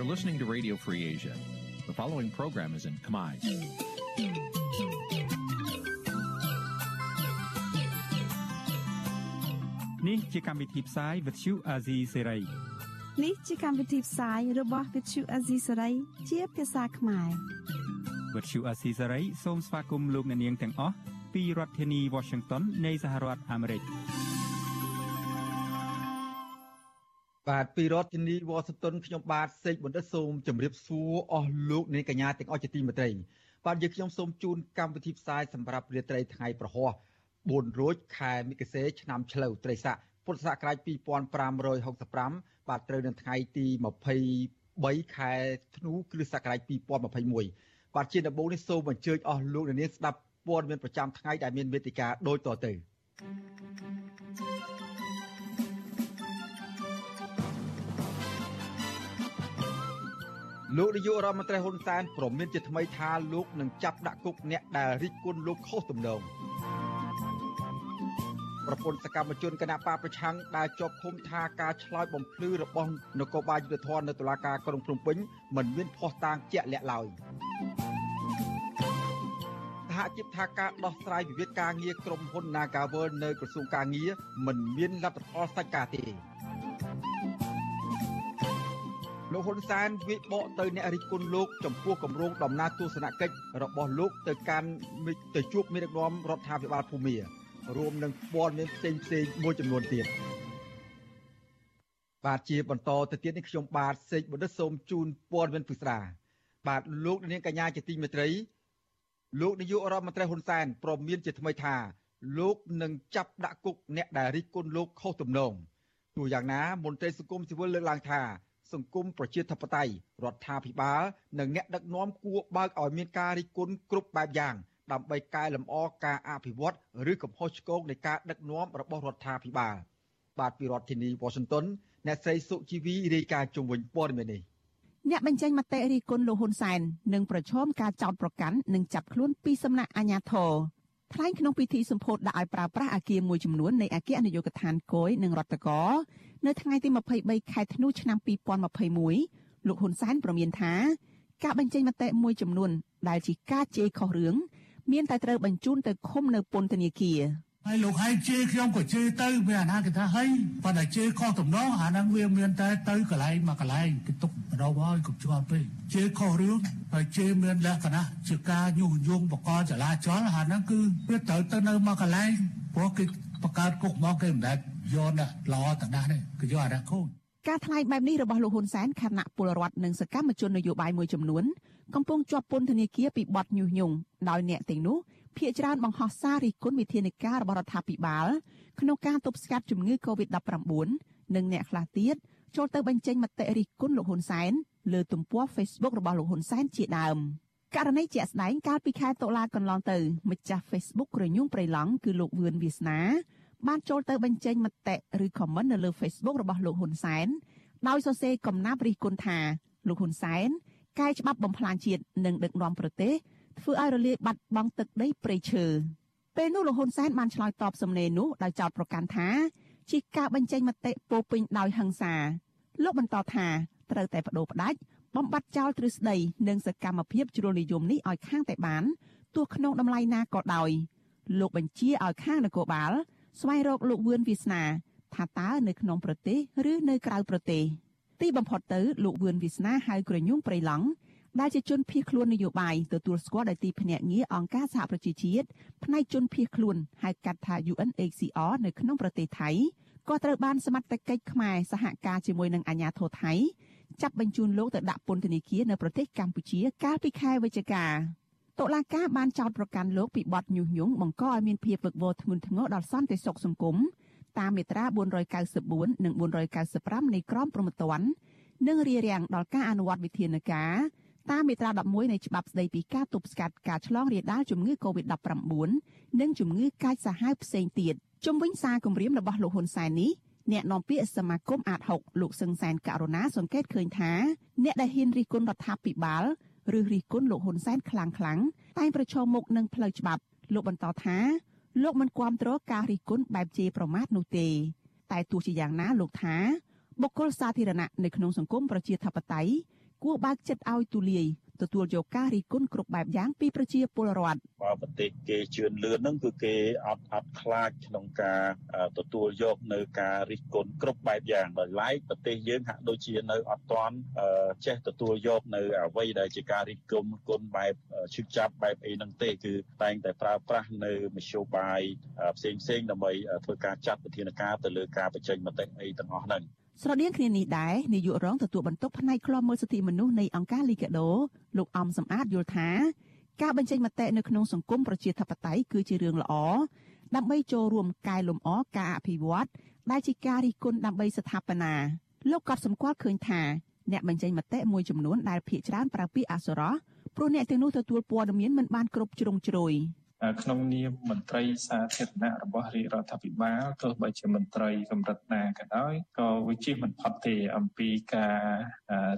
You're listening to Radio Free Asia. The following program is in Khmer. Nǐ chi càm bi tiệp xáy vệt chiu a zì sê ray នេះជាកម្មវិធីផ្សាយរបស់ Vithu Azisari ជាភាសាខ្មែរ វត្តឈូអាស៊ីសេរីសូមស្វាគមន៍លោកអ្នកនាងទាំងអស់ពីរដ្ឋធានី Washington នៃសហរដ្ឋអាមេរិក បាទពីរដ្ឋធានីវ៉ាស៊ីនតោនខ្ញុំបាទសេកបណ្ឌិតសូមជម្រាបសួរអស់លោកអ្នកកញ្ញាទាំងអស់ជាទីមេត្រីបាទយើងខ្ញុំសូមជូនកម្មវិធីផ្សាយសម្រាប់រាត្រីថ្ងៃប្រហោះ4រោចខែមិគសេឆ្នាំឆ្លូវត្រីស័កពុទ្ធសករាជ2565បាទត្រូវនៅថ្ងៃទី23ខែធ្នូគ្រិស្តសករាជ2021បាទជាដំបូងនេះសូមអញ្ជើញអស់លោកអ្នកនាងស្ដាប់ព័ត៌មានប្រចាំថ្ងៃដែលមានវេទិកាដូចតទៅ លោកនាយករដ្ឋមន្ត្រីហ៊ុនសែនប្រមានជាថ្មីថាលោកនឹងចាប់ដាក់គុកអ្នកដែលរិះគន់លោកខុសទំនងប្រពន្ធសកម្មជនគណៈបកប្រឆាំងដែលជាប់ឃុំថាការឆ្លើយបំភ្លឺរបស់នគរបាលយុតិធធនៅតុលាការក្រុងភ្នំពេញមិនមានភស្តុតាងជាក់លាក់ឡើយសហជីពថាការដោះស្រាយវិវាទការងារក្រុមហ៊ុន Nagavel នៅក្រសួងការងារមិនមានលទ្ធផលសាច់ការទេ លោកហ៊ុនសែនវិបកទៅអ្នករិះគន់លោកចំពោះគម្រោងដំណើរទស្សនកិច្ចរបស់លោកទៅកាន់ទៅជួបមេដឹកនាំរដ្ឋាភិបាលភូមារួមនឹងព័ត៌មានផ្សេងផ្សេងមួយចំនួនទៀតបាទជាបន្តទៅទៀតនេះខ្ញុំបាទសេកបណ្ឌិតសូមជូនព័ត៌មានពិស្ដាបាទលោកនាងកញ្ញាជាទីមេត្រីលោកនាយករដ្ឋមន្ត្រីហ៊ុនសែនប្រមានជាថ្មីថាលោកនឹងចាប់ដាក់គុកអ្នកដែលរិះគន់លោកខុសទំនងទោះយ៉ាងណាមន្ត្រីសង្គមស៊ីវិលលើកឡើងថា សង្គមប្រជាធិបតេយ្យរដ្ឋាភិបាលនិងអ្នកដឹកនាំគួរបើកឲ្យមានការរិះគន់គ្រប់បែបយ៉ាងដើម្បីកែលម្អការអភិវឌ្ឍឬកំហុសឆ្គងនៃការដឹកនាំរបស់រដ្ឋាភិបាលបាទពីរដ្ឋធានី Washington អ្នកស្រីសុជីវីរាយការណ៍ជុំវិញព័ត៌មាននេះអ្នកបញ្ចេញមតិរិះគន់លោកហ៊ុនសែននឹងប្រឈមការចោទប្រកាន់និងចាប់ខ្លួនពីសំណាក់អាជ្ញាធរថ្លែងក្នុងពិធីសម្ពោធដាក់ឲ្យប្រើប្រាស់អាគារមួយចំនួននៃអគ្គនាយកដ្ឋានគយនិងរដ្ឋកោ នៅថ្ងៃទី23ខែធ្នូឆ្នាំ2021លោកហ៊ុនសែនប្រមានថាការបញ្ចេញមតិមួយចំនួន ដែលជាការជេរខុសរឿងមានតែត្រូវបញ្ជូនទៅឃុំនៅពន្ធនាគារហើយលោកហើយជេរខ្ញុំក៏ជេរទៅវាអាណាគេថាហើយប៉ុន្តែជេរខុសទំនងអាហ្នឹងវាមានតែទៅកន្លែងមកកន្លែងគេទុករោហើយកុំជាប់ពេកជេរខុសរឿងហើយជេរមានលក្ខណៈជាការញុះញង់បកកចលាចលអាហ្នឹងគឺវាត្រូវទៅនៅមកកន្លែងព្រោះគេបង្កើតគុកមកគេមិនដែល យកណាល្អតដាស់ទេគឺយកអារ៉ាខូនការថ្លែងបែបនេះរបស់លោកហ៊ុនសែនខណៈពលរដ្ឋនិងសកម្មជននយោបាយមួយចំនួនកំពុងជាប់ពន្ធនាគារពីបទញុះញង់ដោយអ្នកទាំងនោះភ ieck ច្រើនបង្ហោះសាររិះគន់វិធានការរបស់រដ្ឋាភិបាលក្នុងការទប់ស្កាត់ជំងឺ Covid-19 និងអ្នកខ្លះទៀតចូលទៅបញ្ចេញមតិរិះគន់លោកហ៊ុនសែនលើទំព័រ Facebook របស់លោកហ៊ុនសែនជាដើមករណីជាក់ស្ដែងកាលពីខែតុលាកន្លងទៅម្ចាស់ Facebook ក្រញូងប្រៃឡង់គឺលោកវឿនវាសនា បានចូលទៅបញ្ចេញមតិឬ comment នៅលើ Facebook របស់លោកហ៊ុនសែនដោយសរសេរកំណាព្យរិះគន់ថាលោកហ៊ុនសែនកែច្បាប់បំផ្លាញជាតិនិងដឹកនាំប្រទេសធ្វើឲ្យរលាយបាត់បង់ទឹកដីព្រៃឈើពេលនោះលោកហ៊ុនសែនបានឆ្លើយតបសំណេរនោះដោយចោទប្រកាន់ថាជាការបញ្ចេញមតិពោពេញដោយហិង្សាលោកបន្តថាត្រូវតែបដូរផ្ដាច់បំបត្តិចោលទ្រឹស្ដីនិងសកម្មភាពជ្រុលនិយមនេះឲ្យខាងតែបានទោះក្នុងតម្លៃណាក៏ដោយលោកបញ្ជាឲ្យខាងនគរបាល ស្វែងរកលោកវឿនវាសនាថាតើនៅក្នុងប្រទេសឬនៅក្រៅប្រទេសទីបំផុតទៅលោកវឿនវាសនាហៅក្រញូងព្រៃឡង់ដែលជាជនភៀសខ្លួននយោបាយទទួលស្គាល់ដោយទីភ្នាក់ងារអង្គការសហប្រជាជាតិផ្នែកជនភៀសខ្លួនហៅកាត់ថា UNHCR នៅក្នុងប្រទេសថៃក៏ត្រូវបានសមត្ថកិច្ចខ្មែរសហការជាមួយនឹងអាជ្ញាធរថៃចាប់បញ្ជូនលោកទៅដាក់ពន្ធនាគារនៅប្រទេសកម្ពុជាកាលពីខែវិច្ឆិកា តុលាការបានចោទប្រកាន់លោកពីបទញុះញង់បង្កឲ្យមានភាពវឹកវរធ្ងន់ធ្ងរដល់សន្តិសុខសង្គមតាមមាត្រា494និង495នៃក្រមព្រហ្មទណ្ឌនិងរារាំងដល់ការអនុវត្តវិធានការតាមមាត្រា11នៃច្បាប់ស្តីពីការទប់ស្កាត់ការឆ្លងរាលដាលជំងឺ Covid-19 និងជំងឺកាចសាហាវផ្សេងទៀតជំវិញសារគម្រាមរបស់លោកហ៊ុនសែននេះអ្នកនាំពាក្យសមាគមអាត6លោកសឹងសែនករណាសង្កេតឃើញថាអ្នកដែលហ៊ានរិះគន់រដ្ឋាភិបាល ឬរិះគន់លោកហ៊ុនសែនខ្លាំងខ្លាំងតែប្រឈមមុខនឹងផ្លូវច្បាប់លោកបន្តថាលោកមិនគាំទ្រការរិះគន់បែបជេរប្រមាថនោះទេ តែទោះជាយ៉ាងណាលោកថាបុគ្គលសាធារណៈនៅក្នុងសង្គមប្រជាធិបតេយ្យគួរបើកចិត្តឲ្យទូលាយ ទទួលយកការរិះគន់គ្រប់បែបយ៉ាងពីប្រជាពលរដ្ឋបើប្រទេសគេជឿនលឿនហ្នឹងគឺគេអត់អត់ខ្លាចក្នុងការទទួលយកនៅការរិះគន់គ្រប់បែបយ៉ាងដោយឡែកប្រទេសយើងហាក់ដូចជានៅអត់ទាន់ចេះទទួលយកនៅអ្វីដែលជាការរិះគន់គុណបែបឈឺចាប់បែបអីហ្នឹងទេគឺតែងតែប្រើប្រាស់នៅមធ្យោបាយផ្សេងផ្សេងដើម្បីធ្វើការចាត់វិធានការទៅលើការបញ្ចេញមតិអីទាំងអស់ហ្នឹង ស្រដៀងគ្នានេះដែរនាយករងទទួលបន្ទុកផ្នែកឃ្លាំមើលសិទ្ធិមនុស្សនៃអង្គការលីកាដូលោកអំសំអាតយល់ថាការបញ្ចេញមតិនៅក្នុងសង្គមប្រជាធិបតេយ្យគឺជារឿងល្អដើម្បីចូលរួមកែលម្អការអភិវឌ្ឍដែលជាការរិះគន់ដើម្បីស្ថាបនាលោកក៏សម្គាល់ឃើញថាអ្នកបញ្ចេញមតិមួយចំនួនដែលភាកច្រើនប្រើពាក្យអសុរោះព្រោះអ្នកទាំងនោះទទួលព័ត៌មានមិនបានគ្រប់ជ្រុងជ្រោយ។ ក្នុងនាមមន្ត្រីសាធារណៈរបស់រាជរដ្ឋាភិបាលទោះបីជាមន្ត្រីកម្រិតណាក៏ដោយក៏វាជាមិនផុតទេអំពីការ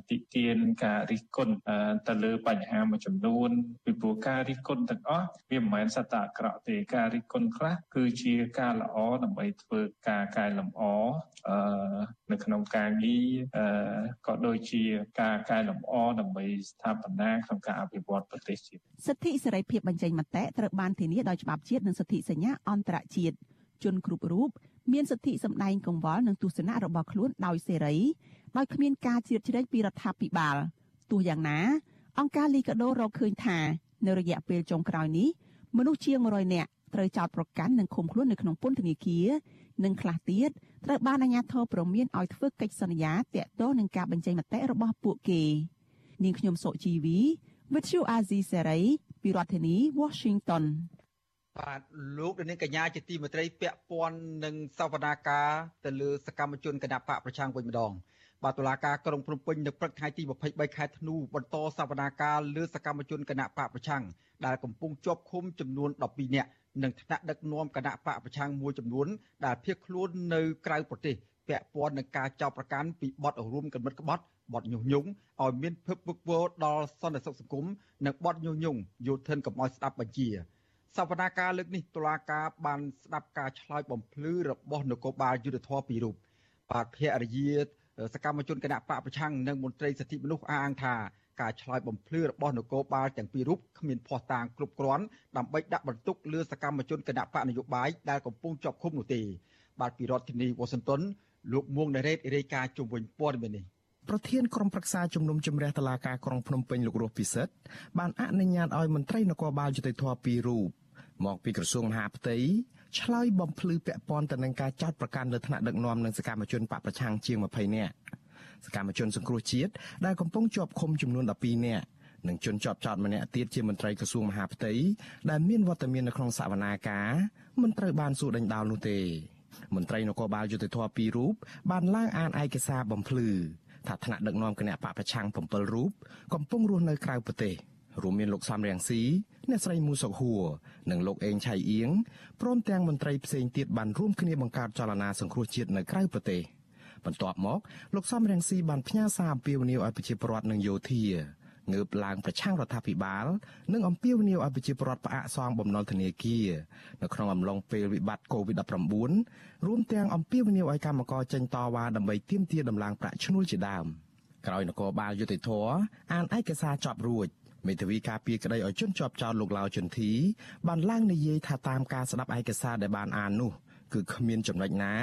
តិទៀនការរិះគន់ទៅលើបញ្ហាមួយចំនួនពីព្រោះការរិះគន់ទាំងអស់វាមិនមែនសត្វតែអាក្រក់ទេការរិះគន់ខ្លះគឺជាការល្អដើម្បីធ្វើការកែលម្អ នៅក្នុងការងារក៏ដូចជាការកែលម្អដើម្បីស្ថាបនាក្នុងការអភិវឌ្ឍប្រទេសជាតិសិទ្ធិសេរីភាពបញ្ចេញមតិត្រូវបានធានាដោយច្បាប់ជាតិនិងសិទ្ធិសញ្ញាអន្តរជាតិជនគ្រប់រូបមានសិទ្ធិសម្ដែងកង្វល់និងទស្សនៈរបស់ខ្លួនដោយសេរីដោយគ្មានការជ្រៀតជ្រែកពីរដ្ឋាភិបាលទោះយ៉ាងណា អង្គការលីកាដូរកឃើញថានៅរយៈពេលចុងក្រោយនេះមនុស្សជាង100នាក់ត្រូវចោទប្រកាន់និងឃុំខ្លួននៅក្នុងពន្ធនាគារ និងខ្លះទៀតត្រូវបានអាជ្ញាធរព្រមានឲ្យធ្វើកិច្ចសន្យាទាក់ទងនឹងការបញ្ចេញមតិរបស់ពួកគេនាងខ្ញុំសុជីវី With you Azizi Serai ពីរដ្ឋធានី Washington បាទលោកនាងកញ្ញាជាទីមេត្រីពាក់ព័ន្ធនឹងសវនាការទៅលើសកម្មជនគណបកប្រឆាំងវិញម្ដងបាទតុលាការក្រុងភ្នំពេញនៅព្រឹកថ្ងៃទី23ខែធ្នូបន្តសវនាការលើសកម្មជនគណបកប្រឆាំងដែលកំពុងជាប់ឃុំចំនួន12នាក់ និងថ្នាក់ដឹកនាំគណៈបកប្រឆាំងមួយចំនួនដែលភៀសខ្លួននៅក្រៅប្រទេសពាក់ព័ន្ធនឹងការចោទប្រកាន់ពីបទរួមគំនិតក្បត់បទញុះញង់ឲ្យមានភពវឹកវរដល់សន្តិសុខសង្គមនិងបទញុះញង់យោធិនកំឲ្យស្ដាប់បញ្ជាសវនាការលើកនេះតុលាការបានស្ដាប់ការឆ្លើយបំភ្លឺរបស់នគរបាលយុទ្ធធរពីររូបបាទភរិយាសកម្មជនគណៈបកប្រឆាំងនិងមន្ត្រីសិទ្ធិមនុស្សអះអាងថា ការឆ្លើយបំភ្លឺរបស់នគរបាលទាំងពីររូបគ្មានភ័ស្តុតាងគ្រប់គ្រាន់ដើម្បីដាក់បន្ទុកលើសកម្មជនគណៈបកនយោបាយដែលកំពុងជាប់ឃុំនោះទេបាទពីរដ្ឋធានីវ៉ាស៊ីនតោនលោកមួងណារ៉េតរាយការណ៍ជុំវិញព័ត៌មាននេះប្រធានក្រុមប្រឹក្សាជំនុំជម្រះតឡាការក្រុងភ្នំពេញលោករស់ពិសិដ្ឋបានអនុញ្ញាតឲ្យមន្ត្រីនគរបាលយុតិធធពីររូបមកពីក្រសួងមហាផ្ទៃឆ្លើយបំភ្លឺពាក់ព័ន្ធទៅនឹងការចោទប្រកាន់លើថ្នាក់ដឹកនាំនិងសកម្មជនបកប្រឆាំងជាង20នាក់ សកម្មជនសង្គ្រោះជាតិដែលកំពុងជាប់ឃុំចំនួន12នាក់និងជនជាប់ចោតម្នាក់ទៀតជាមន្ត្រីក្រសួងមហាផ្ទៃដែលមានវត្តមាននៅក្នុងសវនាការមិនត្រូវបានសួរដេញដោលនោះទេមន្ត្រីនគរបាលយុតិធធពីររូបបានឡើងអានឯកសារបំភ្លឺថាថ្នាក់ដឹកនាំគណៈបកប្រឆាំង7រូបកំពុងរស់នៅក្រៅប្រទេសរួមមានលោកសំរៀងស៊ីអ្នកស្រីមូសុកហួរនិងលោកអេងឆៃអៀងព្រមទាំងមន្ត្រីផ្សេងទៀតបានរួមគ្នាបង្កើតចលនាសង្គ្រោះជាតិនៅក្រៅប្រទេស បន្ទាប់មកលោកសំរៀងស៊ីបានផ្ញើសារអំពាវនាវឲ្យប្រជាពលរដ្ឋនិងយោធាងើបឡើងប្រឆាំងរដ្ឋាភិបាលនិងអំពាវនាវឲ្យប្រជាពលរដ្ឋផ្អាកសងបំណុលធនាគារនៅក្នុងអំឡុងពេលវិបត្តិ COVID-19 រួមទាំងអំពាវនាវឲ្យកម្មករចេញតវ៉ាដើម្បីទាមទារដំឡើងប្រាក់ឈ្នួលជាដើមក្រោយនគរបាលយុតិធធអានឯកសារចប់រួចមេធាវីការពារក្តីឲ្យជនជាប់ចោតលោកឡាវជុនធីបានឡើងនិយាយថាតាមការស្ដាប់ឯកសារដែលបានអាននោះ គឺគ្មានចំណុចណា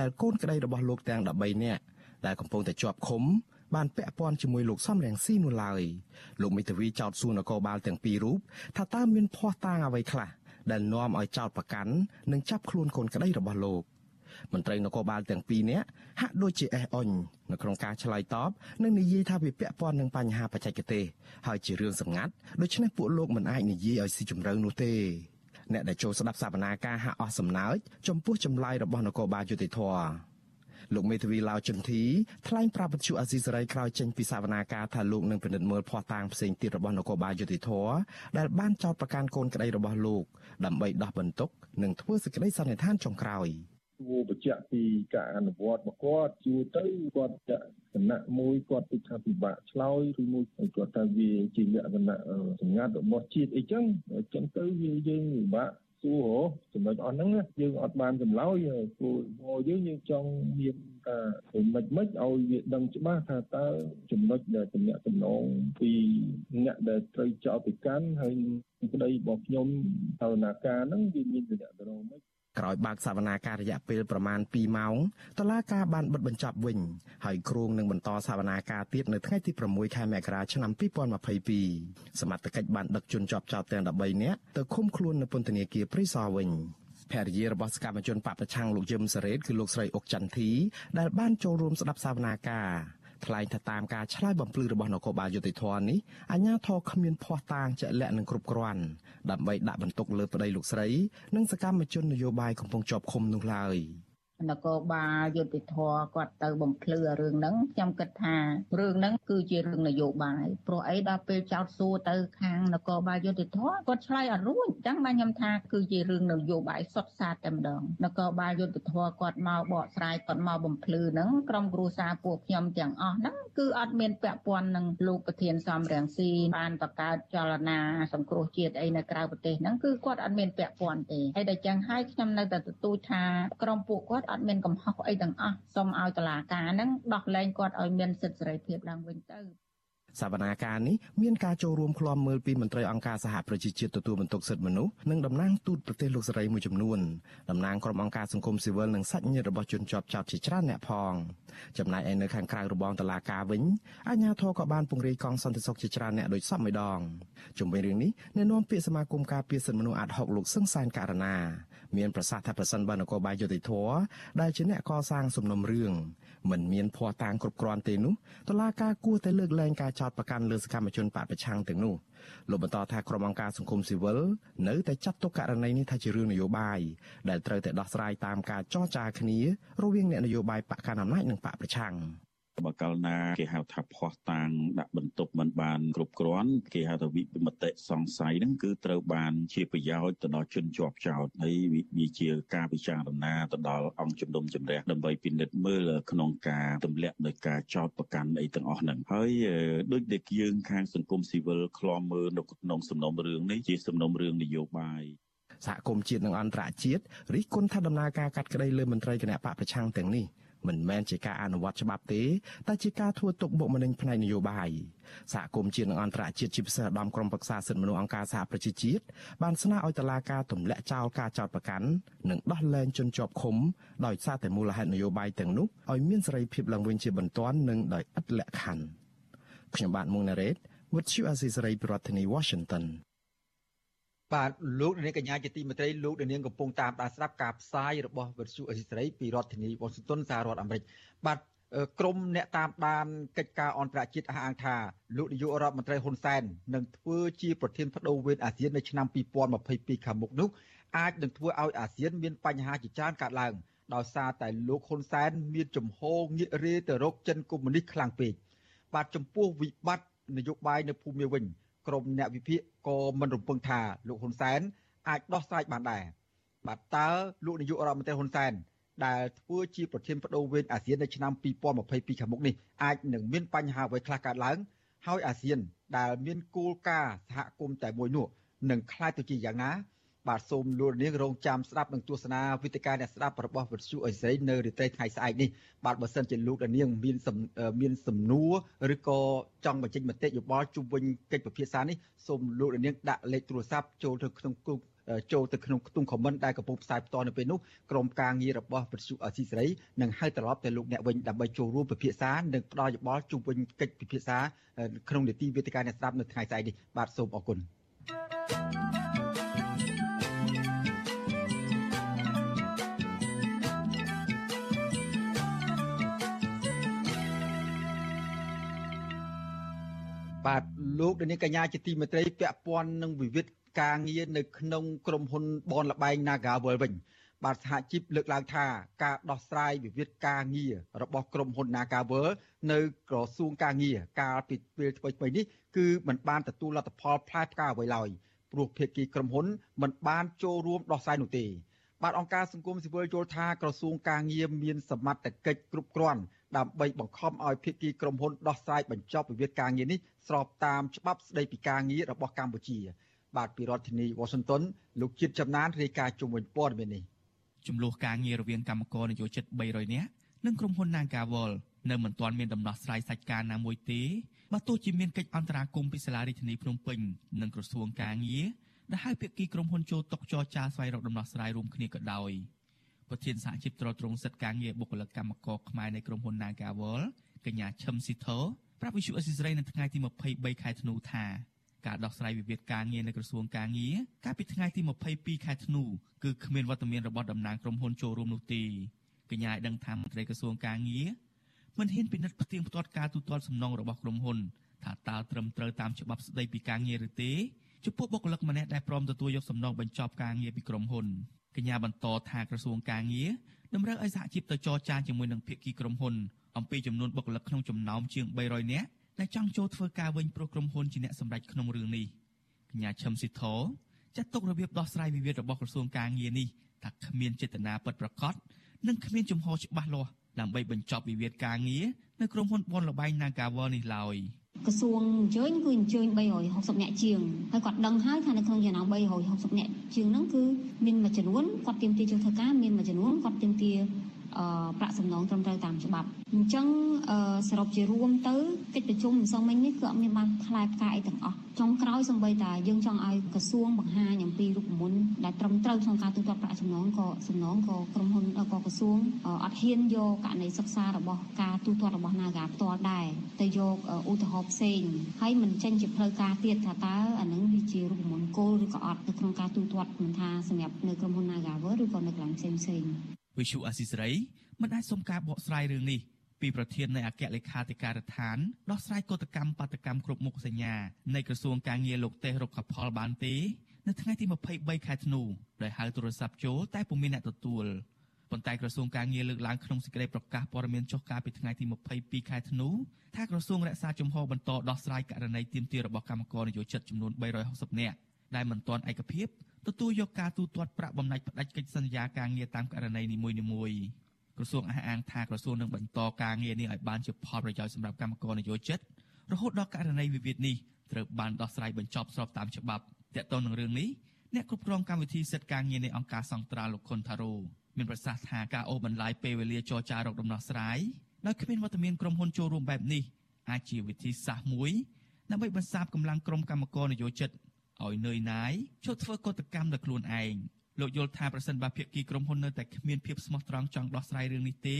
ដែលកូនក្តីរបស់លោកទាំង13នាក់ដែលកំពុងតែជាប់ឃុំបានពាក់ព័ន្ធជាមួយលោកសំរងស៊ីនោះឡើយលោកមេធាវីចោទសួរនគរបាលទាំងពីររូបថាតើមានភ័ស្តុតាងអ្វីខ្លះដែលនាំឲ្យចោទប្រកាន់និងចាប់ខ្លួនកូនក្តីរបស់លោកមន្ត្រីនគរបាលទាំងពីរនាក់ហាក់ដូចជាអេះអុញនៅក្នុងការឆ្លើយតបនិងនិយាយថាវាពាក់ព័ន្ធនឹងបញ្ហាបច្ចេកទេសហើយជារឿងសម្ងាត់ដូច្នេះពួកលោកមិនអាចនិយាយឲ្យស៊ីជម្រៅនោះទេ អ្នកដែលចូលស្ដាប់សវនាការហាក់អស់សំណើចចំពោះចម្លើយរបស់នគរបាលយុតិធធលោកមេធាវីឡាវចន្ទធីថ្លែងប្រាប់វិទ្យុអាស៊ីសេរីក្រោយចេញពីសវនាការថាលោកនឹងពិនិត្យមើលភស្តុតាងផ្សេងទៀតរបស់នគរបាលយុតិធធដែលបានចោទប្រកាន់កូនក្តីរបស់លោកដើម្បីដោះបន្ទុកនិងធ្វើសេចក្តីសន្និដ្ឋានចុងក្រោយ។ួ របញ្ជាក់ពីការអនុវត្តរបស់គាត់ជួទៅគាត់ចាក់គណៈមួយគាត់ពិថាពិបាកឆ្លើយឬមួយគាត់ថាវាជាលក្ខណៈសម្ងាត់របស់ជាតិអីចឹងអញ្ចឹងទៅវាយើងពិបាកសួរចំណុចអស់ហ្នឹងយើងអត់បានចម្លើយគោលងយើងយើងចង់មានថាមិនមិនឲ្យវាដឹងច្បាស់ថាតើចំណុចដែលតំណាក់តំណងពីអ្នកដែលត្រូវចោទប្រកាន់ហើយប្តីរបស់ខ្ញុំតើនាការហ្នឹងវាមានតំណាក់តំណងមិន ក្រោយបើកសវនាការរយៈពេលប្រមាណ2ម៉ោងតឡាការបានបិទបញ្ចប់វិញហើយគ្រងនឹងបន្តសវនាការទៀតនៅថ្ងៃទី6ខែមករាឆ្នាំ2022សមត្ថកិច្ចបានដឹកជនជាប់ចោតទាំង13នាក់ទៅឃុំខ្លួននៅពន្ធនាគារព្រៃសរវិញភរិយារបស់សកម្មជនបពប្រឆាំងលោកយឹមសារ៉េតគឺលោកស្រីអុកចន្ទធីដែលបានចូលរួមស្ដាប់សវនាការ ថ្លែងថាតាមការឆ្លើយបំភ្លឺរបស់នគរបាលយុតិធម៌នេះអាជ្ញាធរគ្មានភ័ស្តុតាងជាក់លាក់និងគ្រប់គ្រាន់ដើម្បីដាក់បន្ទុកលើប្តីលោកស្រី និងសកម្មជននយោបាយកំពុងជាប់ឃុំនោះឡើយ។ នគរបាលយុតិធធគាត់ទៅបំភ្លឺរឿងហ្នឹងខ្ញុំគិតថារឿងហ្នឹងគឺជារឿងនយោបាយព្រោះអីដល់ពេលចោតសួរទៅខាងនគរបាលយុតិធធគាត់ឆ្លើយអត់រួចអញ្ចឹងបានខ្ញុំថាគឺជារឿងនយោបាយសុទ្ធសាធតែម្ដងនគរបាលយុតិធធគាត់មកបកស្រាយគាត់មកបំភ្លឺហ្នឹងក្រុមគ្រួសារពួកខ្ញុំទាំងអស់ហ្នឹងគឺអត់មានពាក់ព័ន្ធនឹងលោកប្រធានសំរងស៊ីបានបង្កើតចលនាសង្គ្រោះជាតិអីនៅក្រៅប្រទេសហ្នឹងគឺគាត់អត់មានពាក់ព័ន្ធទេហើយដល់ចឹងហើយខ្ញុំនៅតែទទូចថាក្រុមពួកគាត់អត់មានកំហុសអីទាំងអស់សូមឲ្យតុលាការហ្នឹងដោះលែងគាត់ឲ្យមានសិទ្ធិសេរីភាពឡើងវិញទៅសវនាការនេះមានការចូលរួមឃ្លាំមើលពីមន្ត្រីអង្គការសហប្រជាជាតិទទួលបន្ទុកសិទ្ធិមនុស្សនិងតំណាងទូតប្រទេសលោកសេរីមួយចំនួនតំណាងក្រុមអង្គការសង្គមស៊ីវិលនិងសាច់ញាតិរបស់ជនជាប់ចោតជាច្រើនអ្នកផងចំណែកឯនៅខាងក្រៅរបងតឡាការវិញអាជ្ញាធរក៏បានពង្រាយកងសន្តិសុខជាច្រើនអ្នកដោយសពម្ដងជុំវិញរឿងនេះអ្នកនាំពាក្យសមាគមការពារសិទ្ធិមនុស្សអាត់ហុកលោកសឹងសានករណា មានប្រសាសន៍ថាប្រសិនបើនគរបាលយុតិធធដែលជាអ្នកកសាងសំណុំរឿងមិនមានភ័ស្តុតាងគ្រប់គ្រាន់ទេនោះតុលាការគួរតែលើកលែងការចោទប្រកាន់លើសកម្មជនបពប្រឆាំងទាំងនោះលោកបន្តថាក្រុមអង្គការសង្គមស៊ីវិលនៅតែចាត់ទុកករណីនេះថាជារឿងនយោបាយដែលត្រូវតែដោះស្រាយតាមការចរចាគ្នារវាងអ្នកនយោបាយបកកណ្ដាលអំណាចនិងបកប្រឆាំង បើកាលណាគេហៅថាភ័ស្តុតាងដាក់បន្ទប់មិនបានគ្រប់គ្រាន់គេហៅថាវិមតិសង្ស័យហ្នឹងគឺត្រូវបានជាប្រយោជន៍ទៅដល់ជនជាប់ចោតហើយវាជាការពិចារណាទៅដល់អង្គជំនុំជម្រះដើម្បីពិនិត្យមើលក្នុងការទម្លាក់ដោយការចោតប្រកាន់អីទាំងអស់ហ្នឹងហើយដូចដែលយើងខាងសង្គមស៊ីវិលខ្លំមើលនៅក្នុងសំណុំរឿងនេះជាសំណុំរឿងនយោបាយសហគមន៍ជាតិនិងអន្តរជាតិរិះគន់ថាដំណើរការកាត់ក្តីលើមន្ត្រីគណៈបកប្រឆាំងទាំងនេះ មិនមែនជាការអនុវត្តច្បាប់ទេតែជាការធ្វើទុកបុកម្នេញផ្នែកនយោបាយសហគមន៍ជាតិនិងអន្តរជាតិជាពិសេសឧត្តមក្រុមប្រឹក្សាសិទ្ធិមនុស្សអង្គការសហប្រជាជាតិបានស្នើឲ្យតុលាការទម្លាក់ចោលការចោទប្រកាន់និងដោះលែងជនជាប់ឃុំដោយសារតែមូលហេតុនយោបាយទាំងនោះឲ្យមានសេរីភាពឡើងវិញជាបន្ទាន់និងដោយឥតលក្ខខណ្ឌខ្ញុំបាទមុងណារ៉េត With you Azizi ប្រធានាធិបតី Washington បាទលោកនាងកញ្ញាជាទីមេត្រីលោកនាងកំពុងតាមដានស្ដាប់ការផ្សាយរបស់វិទ្យុអេស៊ីស្រីពីរដ្ឋធានីវ៉ាស៊ីនតោនសហរដ្ឋអាមេរិកបាទក្រមអ្នកតាមដានកិច្ចការអន្តរជាតិអះអាងថាលោកនាយករដ្ឋមន្ត្រីហ៊ុនសែននឹងធ្វើជាប្រធានបដូវវេនអាស៊ាននៅឆ្នាំ2022ខាងមុខនោះអាចនឹងធ្វើឲ្យអាស៊ានមានបញ្ហាជាច្រើនកើតឡើងដោយសារតែលោកហ៊ុនសែនមានចំហងាករេទៅរកចិនកុម្មុយនីសខ្លាំងពេកបាទចំពោះវិបត្តិនយោបាយនៅភូមិវិញ ក្រុមអ្នកវិភាគក៏មិនរំពឹងថាលោកហ៊ុនសែនអាចដោះស្រាយបានដែរបាទតើលោកនាយករដ្ឋមន្ត្រីហ៊ុនសែនដែលធ្វើជាប្រធានបដូវវេនអាស៊ាននៅឆ្នាំ2022ខាងមុខនេះអាចនឹងមានបញ្ហាអ្វីខ្លះកើតឡើង ហើយអាស៊ាន ដែលមានគោលការណ៍សហគមន៍តែមួយនោះនឹងខ្លាចទៅជាយ៉ាងណា បាទសូមលោកនាងរងចាំស្ដាប់នឹងទស្សនាវិទ្យការអ្នកស្ដាប់របស់វិទ្យុអេសេនៅរាត្រីថ្ងៃស្អែកនេះបាទបើសិនជាលោកនាងមានមានសំណួរឬក៏ចង់បញ្ចេញមតិយោបល់ជុំវិញកិច្ចពិភាក្សានេះសូមលោកនាងដាក់លេខទូរស័ព្ទចូលទៅក្នុងគូចូលទៅក្នុងខ្ទង់ comment ដែលកំពុងផ្សាយផ្ទាល់នៅពេលនោះក្រុមការងាររបស់វិទ្យុអស៊ីសេរីនឹងហៅត្រឡប់ទៅលោកអ្នកវិញដើម្បីចូលរួមពិភាក្សានិងផ្ដល់យោបល់ជុំវិញកិច្ចពិភាក្សាក្នុងនីតិវិទ្យាអ្នកស្ដាប់នៅថ្ងៃស្អែកនេះបាទសូមអរគុណ thank you បាទលោកនាងកញ្ញាជាទីមេត្រីពាក់ព័ន្ធនឹងវិវាទការងារនៅក្នុងក្រុមហ៊ុនបនលបែង Nagawal វិញបាទសហជីពលើកឡើងថាការដោះស្រាយវិវាទការងាររបស់ក្រុមហ៊ុន Nagawal នៅក្រសួងការងារកាលពីពេលថ្មីៗនេះគឺមិនបានទទួលលទ្ធផលផ្លែផ្កាអ្វីឡើយព្រោះភាគីក្រុមហ៊ុនមិនបានចូលរួមដោះស្រាយនោះទេបាទអង្គការសង្គមស៊ីវិលយល់ថាក្រសួងការងារមានសមត្ថកិច្ចគ្រប់គ្រាន់ ដើម្បីបង្ខំឲ្យភាគីក្រុមហ៊ុនដោះស្រាយបញ្ចប់វិវាទការងារនេះស្របតាមច្បាប់ស្តីពីការងាររបស់កម្ពុជា បាទពីរដ្ឋធានីវ៉ាស៊ីនតោនលោកជាតិចំណានរាយការណ៍ជុំវិញព័ត៌មាននេះចំនួនការងាររវាងកម្មករនយោជិត300នាក់និងក្រុមហ៊ុន Nagawal នៅមិនទាន់មានដំណោះស្រាយសាច់ការណាមួយទេបើទោះជាមានកិច្ចអន្តរាគមន៍ពីសាលារដ្ឋាភិបាលភ្នំពេញនិងក្រសួងការងារដែលឲ្យភាគីក្រុមហ៊ុនចូលតុចរចាស្វែងរកដំណោះស្រាយរួមគ្នាក៏ដោយ ប្រធានសហជីពត្រួតត្រងសិទ្ធិការងារបុគ្គលិកកម្មករខ្មែរនៃក្រុមហ៊ុន Nagawal កញ្ញាឈឹមស៊ីធោប្រាប់វិទ្យុអេស៊ីសរ៉ៃនៅថ្ងៃទី23ខែធ្នូថាការដោះស្រាយវិវាទការងារនៅក្រសួងការងារកាលពីថ្ងៃទី22ខែធ្នូគឺគ្មានវត្តមានរបស់តំណាងក្រុមហ៊ុនចូលរួមនោះទេកញ្ញាឲ្យដឹងថាមន្ត្រីក្រសួងការងារមិនហ៊ានពិនិត្យផ្ទៀងផ្ទាត់ការទូទាត់សំណងរបស់ក្រុមហ៊ុនថាតើត្រឹមត្រូវតាមច្បាប់ស្តីពីការងារឬទេចំពោះបុគ្គលិកម្នាក់ដែលព្រមទទួលយកសំណងបញ្ចប់ការងារពីក្រុមហ៊ុន កញ្ញាបន្តថាក្រសួងការងារតម្រូវឲ្យសហជីពទៅចរចាជាមួយនឹងភាគីក្រុមហ៊ុនអំពីចំនួនបុគ្គលិកក្នុងចំណោមជាង300នាក់ដែលចង់ចូលធ្វើការវិញព្រោះក្រុមហ៊ុនជាអ្នកសម្រេចក្នុងរឿងនេះកញ្ញាឈឹមស៊ីធចាត់ទុករបៀបដោះស្រាយវិវាទរបស់ក្រសួងការងារនេះថាគ្មានចេតនាពិតប្រាកដនិងគ្មានជំហរច្បាស់លាស់ដើម្បីបញ្ចប់វិវាទការងារនៅក្រុមហ៊ុនបនលបែង Nagawal នេះឡើយ ក្រសួងអញ្ជើញគឺអញ្ជើញ360នាក់ជាងហើយគាត់ដឹងហើយថានៅក្នុងចំណោម360នាក់ជាងហ្នឹងគឺមានមួយចំនួនគាត់ទៀមទាចូលធ្វើការមានមួយចំនួនគាត់ទៀមទា ប្រាក់សំណងត្រឹមត្រូវតាមច្បាប់អញ្ចឹងសរុបជារួមទៅកិច្ចប្រជុំម្សិលមិញនេះគឺអត់មានបានផ្លែផ្កាអីទាំងអស់ចុងក្រោយសម្បីតែយើងចង់ឲ្យក្រសួងបង្ហាញអំពីរូបមន្តដែលត្រឹមត្រូវក្នុងការទូទាត់ប្រាក់សំណងក៏សំណងក៏ក្រុមហ៊ុនក៏ក្រសួងអត់ហ៊ានយកករណីសិក្សារបស់ការទូទាត់របស់ Naga ផ្ទាល់ដែរទៅយកឧទាហរណ៍ផ្សេងហើយមិនចេញជាផ្លូវការទៀតថាតើអានឹងវាជារូបមន្តគោលឬក៏អត់នៅក្នុងការទូទាត់មិនថាសម្រាប់នៅក្រុមហ៊ុន Nagawer ឬក៏នៅកន្លែងផ្សេងផ្សេង វិសុអាស៊ីសេរីមិនអាចសុំការបកស្រាយរឿងនេះពីប្រធាននៃអគ្គលេខាធិការដ្ឋានដោះស្រាយកតកម្មបាតកម្មគ្រប់មុខសញ្ញានៃក្រសួងការងារលោកទេសរុក្ខផលបានទេនៅថ្ងៃទី23ខែធ្នូដោយហៅទូរស័ព្ទចូលតែពុំមានអ្នកទទួលប៉ុន្តែក្រសួងការងារលើកឡើងក្នុងសេចក្តីប្រកាសព័ត៌មានចុះកាលពីថ្ងៃទី22ខែធ្នូថាក្រសួងរក្សាជំហរបន្តដោះស្រាយករណីទាមទាររបស់កម្មករនយោជិតចំនួន360នាក់ដែលមិនទាន់ឯកភាព ទទួលយកការទូទាត់ប្រាក់បំណាច់ផ្ដាច់កិច្ចសន្យាការងារតាមករណីនីមួយៗក្រសួងអះអាងថាក្រសួងនឹងបន្តការងារនេះឲ្យបានជាផលប្រយោជន៍សម្រាប់កម្មករនយោជិតរហូតដល់ករណីវិវាទនេះត្រូវបានដោះស្រាយបញ្ចប់ស្របតាមច្បាប់ទាក់ទងនឹងរឿងនេះអ្នកគ្រប់គ្រងកម្មវិធីសិទ្ធិការងារនៃអង្គការសង្ត្រាលោកខុនថារ៉ូមានប្រសាសន៍ថាការអូសបន្លាយពេលវេលាចរចារកដំណោះស្រាយដោយគ្មានវត្តមានក្រុមហ៊ុនចូលរួមបែបនេះអាចជាវិធីសាស្ត្រមួយដើម្បីបន្សាបកម្លាំងក្រុមកម្មករនយោជិត ឲ្យនឿយណាយចូលធ្វើកតកម្មដោយខ្លួនឯងលោកយល់ថាប្រសិនបើភាគីក្រុមហ៊ុននៅតែគ្មានភាពស្មោះត្រង់ចង់ដោះស្រាយរឿងនេះទេ